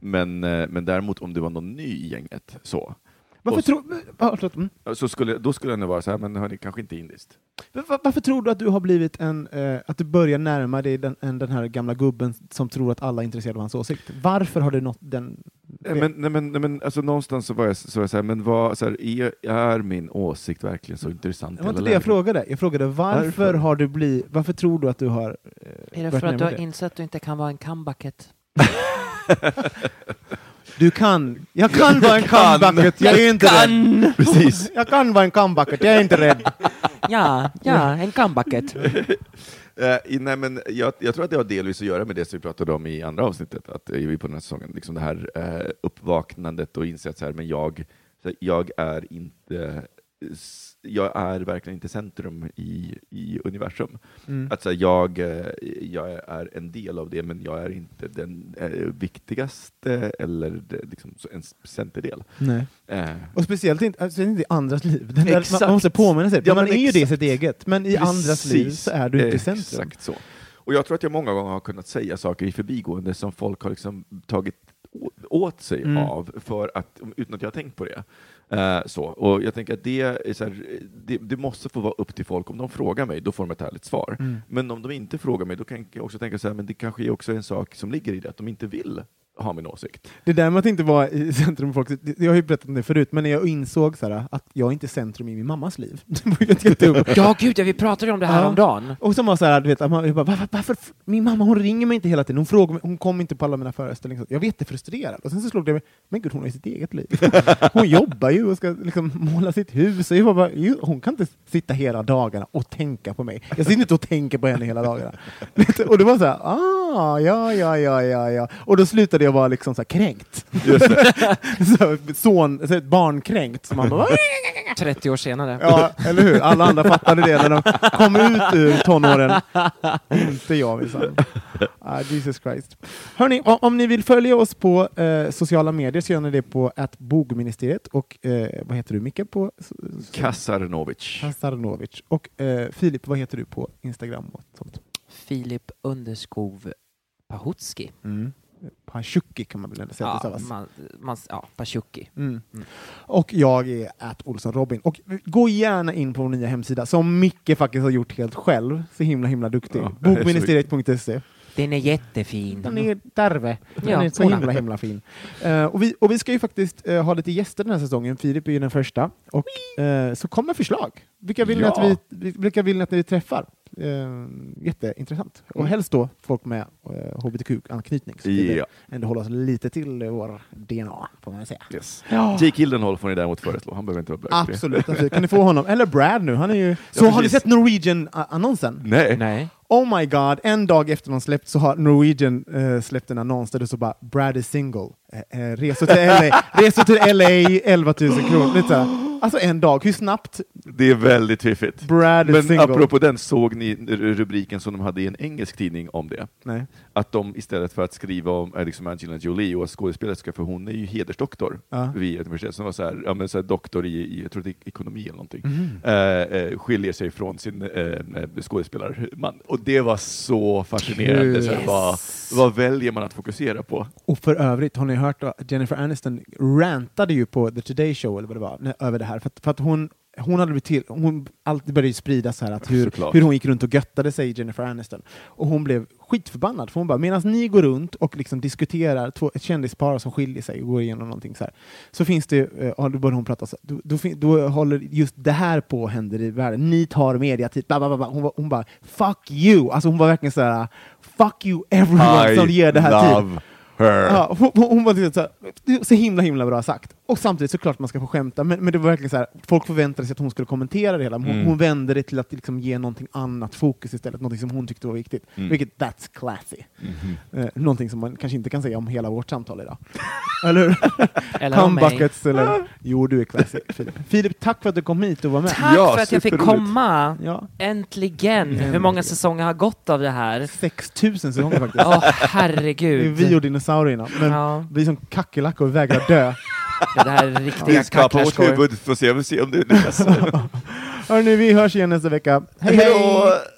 Speaker 3: Men, eh, men däremot om det var någon ny i gänget, så,
Speaker 2: Varför, tror-. Mm.
Speaker 3: så skulle, då skulle jag nog vara så här, men hörni, kanske inte indiskt.
Speaker 2: Va- va- Varför tror du att du har blivit en, eh, att du börjar närma dig den, en, den här gamla gubben som tror att alla är intresserade av hans åsikt? Varför har du nått den...
Speaker 3: Nej, Men, nej, men, nej, men alltså, någonstans så var jag så, var jag så här, men vad, så här, är, är min åsikt verkligen så intressant?
Speaker 2: Det var inte det jag frågade. Jag frågade varför,
Speaker 3: Varför?
Speaker 2: har du blivit, varför tror du att du har... eh,
Speaker 4: Är det för att du har
Speaker 2: dig?
Speaker 4: insett att du inte kan vara en comebacket?
Speaker 2: Du kan, jag kan vara en
Speaker 3: kan.
Speaker 2: comebacket, jag är inte rädd.
Speaker 3: Precis.
Speaker 2: Jag kan vara en comebacket, jag är inte rädd.
Speaker 4: Ja, ja, en comebacket.
Speaker 3: I- nej, men jag, jag tror att det har delvis att göra med det som vi pratade om i andra avsnittet, att vi på den här säsongen, liksom det här eh, uppvaknandet och inse att så här, men jag, så här, jag är inte jag är verkligen inte centrum i, i universum.
Speaker 2: Mm.
Speaker 3: Att så här, jag, eh, jag är en del av det, men jag är inte den eh, viktigaste eller liksom, så en centerdel.
Speaker 2: Nej.
Speaker 3: Eh,
Speaker 2: Och speciellt inte, alltså, inte i andras liv. Där, man, måste påminna sig.
Speaker 3: Ja,
Speaker 2: man
Speaker 3: men
Speaker 2: är ju det i sitt eget, men i andras liv
Speaker 3: Precis.
Speaker 2: så är du inte i centrum.
Speaker 3: Exakt så. Och jag tror att jag många gånger har kunnat säga saker i förbigående som folk har liksom tagit åt sig
Speaker 2: Mm.
Speaker 3: av för att, utan att jag har tänkt på det. Eh, så. Och jag tänker att det, är här, det, det måste få vara upp till folk. Om de frågar mig, då får de ett ärligt svar.
Speaker 2: Mm.
Speaker 3: Men om de inte frågar mig, då kan jag också tänka så här, men det kanske är också en sak som ligger i det, att de inte vill ha min åsikt.
Speaker 2: Det där med att inte vara i centrum folk, det- jag har ju berättat om det förut, men när jag insåg så här, att jag inte är centrum i min mammas liv. Det ju.
Speaker 4: Ja, gud, ja, vi pratade om det här
Speaker 2: Ja.
Speaker 4: om dagen.
Speaker 2: Och som var så här, du vet, att man, jag bara, varför, varför, min mamma hon ringer mig inte hela tiden, hon frågar mig, hon kommer inte på alla mina föreställningar. Jag var jättefrustrerad. Och sen så slog det mig, men gud hon har ju sitt eget liv. Hon jobbar ju och ska liksom måla sitt hus. Och jag bara, ju, hon kan inte sitta hela dagarna och tänka på mig. Jag sitter inte och tänker på henne hela dagarna. Vet du, och det var så här, ah, ja, ja, ja, ja, ja. Och då slutade jag vara liksom så här kränkt. så, son, så ett barn kränkt. Så man bara,
Speaker 4: 30 år senare.
Speaker 2: Ja, eller hur? Alla andra fattade det när de kom ut ur tonåren. Inte jag minsann. Ah, Jesus Christ. Hörni, om, ni vill följa oss på eh, sociala medier så gör ni det på att bogministeriet och eh, vad heter du Micke på
Speaker 3: Kasarnovic.
Speaker 2: Kasarnovic. Och eh, Filip, vad heter du på Instagram och sånt?
Speaker 4: Filip Underskov Pahutski.
Speaker 2: Mm. Pashuki kan man väl ändå säga att det
Speaker 4: Ja, man, man, ja, Pashuki.
Speaker 2: Mm.
Speaker 4: Mm.
Speaker 2: Och jag är at Olsson Robin. Och gå gärna in på vår nya hemsida som Micke faktiskt har gjort helt själv. Så himla himla duktig.
Speaker 3: Ja,
Speaker 2: Bogministeriet.se.
Speaker 4: Den är jättefin.
Speaker 2: Den är Terve. Den
Speaker 4: Ja,
Speaker 2: är så himla himla fin. Eh, och, vi, och vi ska ju faktiskt eh, ha lite gäster den här säsongen. Filip är ju den första. Och, eh, så kommer förslag. Vilka vill, ni
Speaker 3: Ja.
Speaker 2: att vi, vi- vilka vill ni att vi träffar? Eh, jätteintressant. Och
Speaker 3: Mm.
Speaker 2: helst då folk med eh, hbtq-anknytning. Så vi
Speaker 3: Ja.
Speaker 2: ändå hålla oss lite till vår DNA, får man säga.
Speaker 3: Yes.
Speaker 2: Ja.
Speaker 3: Jake Gyllenhaal får ni däremot föreslå, han behöver inte vara bög.
Speaker 2: Absolut, absolut. Kan ni få honom? Eller Brad nu, han är ju... Så har ni sett Norwegian-annonsen?
Speaker 3: Nej.
Speaker 4: Nej.
Speaker 2: Oh my god, en dag efter de släppt så har Norwegian eh, släppt en annons där det så bara Brad is single, eh, eh, resor till LA, resor till LA 11 000 kronor. Lite. Alltså en dag, hur snabbt?
Speaker 3: Det är väldigt fiffigt.
Speaker 2: Brad
Speaker 3: Men
Speaker 2: single.
Speaker 3: apropå den, såg ni rubriken som de hade i en engelsk tidning om det?
Speaker 2: Nej.
Speaker 3: Att de istället för att skriva om eh, liksom Angelina Jolie och skådespelerska, för hon är ju hedersdoktor
Speaker 2: Ja.
Speaker 3: vid ett universitet, som var så här, ja, men så här doktor i, i jag tror det är ekonomi eller någonting,
Speaker 2: Mhm.
Speaker 3: eh, skiljer sig från sin eh, eh, skådespelarman. Och det var så fascinerande. Så här,
Speaker 2: Yes.
Speaker 3: vad, vad väljer man att fokusera på?
Speaker 2: Och för övrigt, har ni hört att Jennifer Aniston rantade ju på The Today Show eller vad det var, över det här, för att, för att hon hon hade blivit till, hon, allt började ju spridas här att hur,
Speaker 3: Såklart.
Speaker 2: hur hon gick runt och göttade sig, Jennifer Aniston. Och hon blev skitförbannad, för hon bara, medan ni går runt och liksom diskuterar två, ett kändispar som skiljer sig och går igenom någonting så här, så finns det, eh, ja, då började hon prata så då, då, då håller just det här på att hända i världen. Ni tar mediatid, bla, bla, bla. Hon, hon bara, fuck you! Alltså hon var verkligen så här, fuck you everyone som ger det här tid.
Speaker 3: love her.
Speaker 2: Ja, hon, hon hon var liksom så, här, så himla himla bra sagt. Och samtidigt såklart man ska få skämta, men, men det var verkligen så här, folk förväntade sig att hon skulle kommentera det hela, hon,
Speaker 3: Mm.
Speaker 2: hon vände det till att liksom ge någonting annat fokus istället, någonting som hon tyckte var viktigt.
Speaker 3: Mm.
Speaker 2: Vilket, that's classy.
Speaker 3: Mhm.
Speaker 2: Eh, någonting som man kanske inte kan säga om hela vårt samtal idag. eller hur?
Speaker 4: Eller.
Speaker 2: Humbuckets eller... Jo, du är classy, Filip. Filip, tack för att du kom hit och var med.
Speaker 4: Tack
Speaker 3: Ja,
Speaker 4: för att jag fick komma!
Speaker 2: Ja,
Speaker 4: Äntligen! Hur många
Speaker 2: Äntligen.
Speaker 4: säsonger har gått av det här?
Speaker 2: 6000 säsonger faktiskt.
Speaker 4: Åh,
Speaker 2: Det är
Speaker 4: herregud.
Speaker 2: vi och dinosaurierna, men
Speaker 4: Ja,
Speaker 2: vi som kackerlackor vägrar dö.
Speaker 4: Det här är riktiga
Speaker 3: Vi skapar vårt
Speaker 4: kackerskor.
Speaker 3: huvud, får se, vi se om det lyckas.
Speaker 2: Hörni, vi hörs igen nästa vecka. Hej
Speaker 3: Hej
Speaker 2: hej!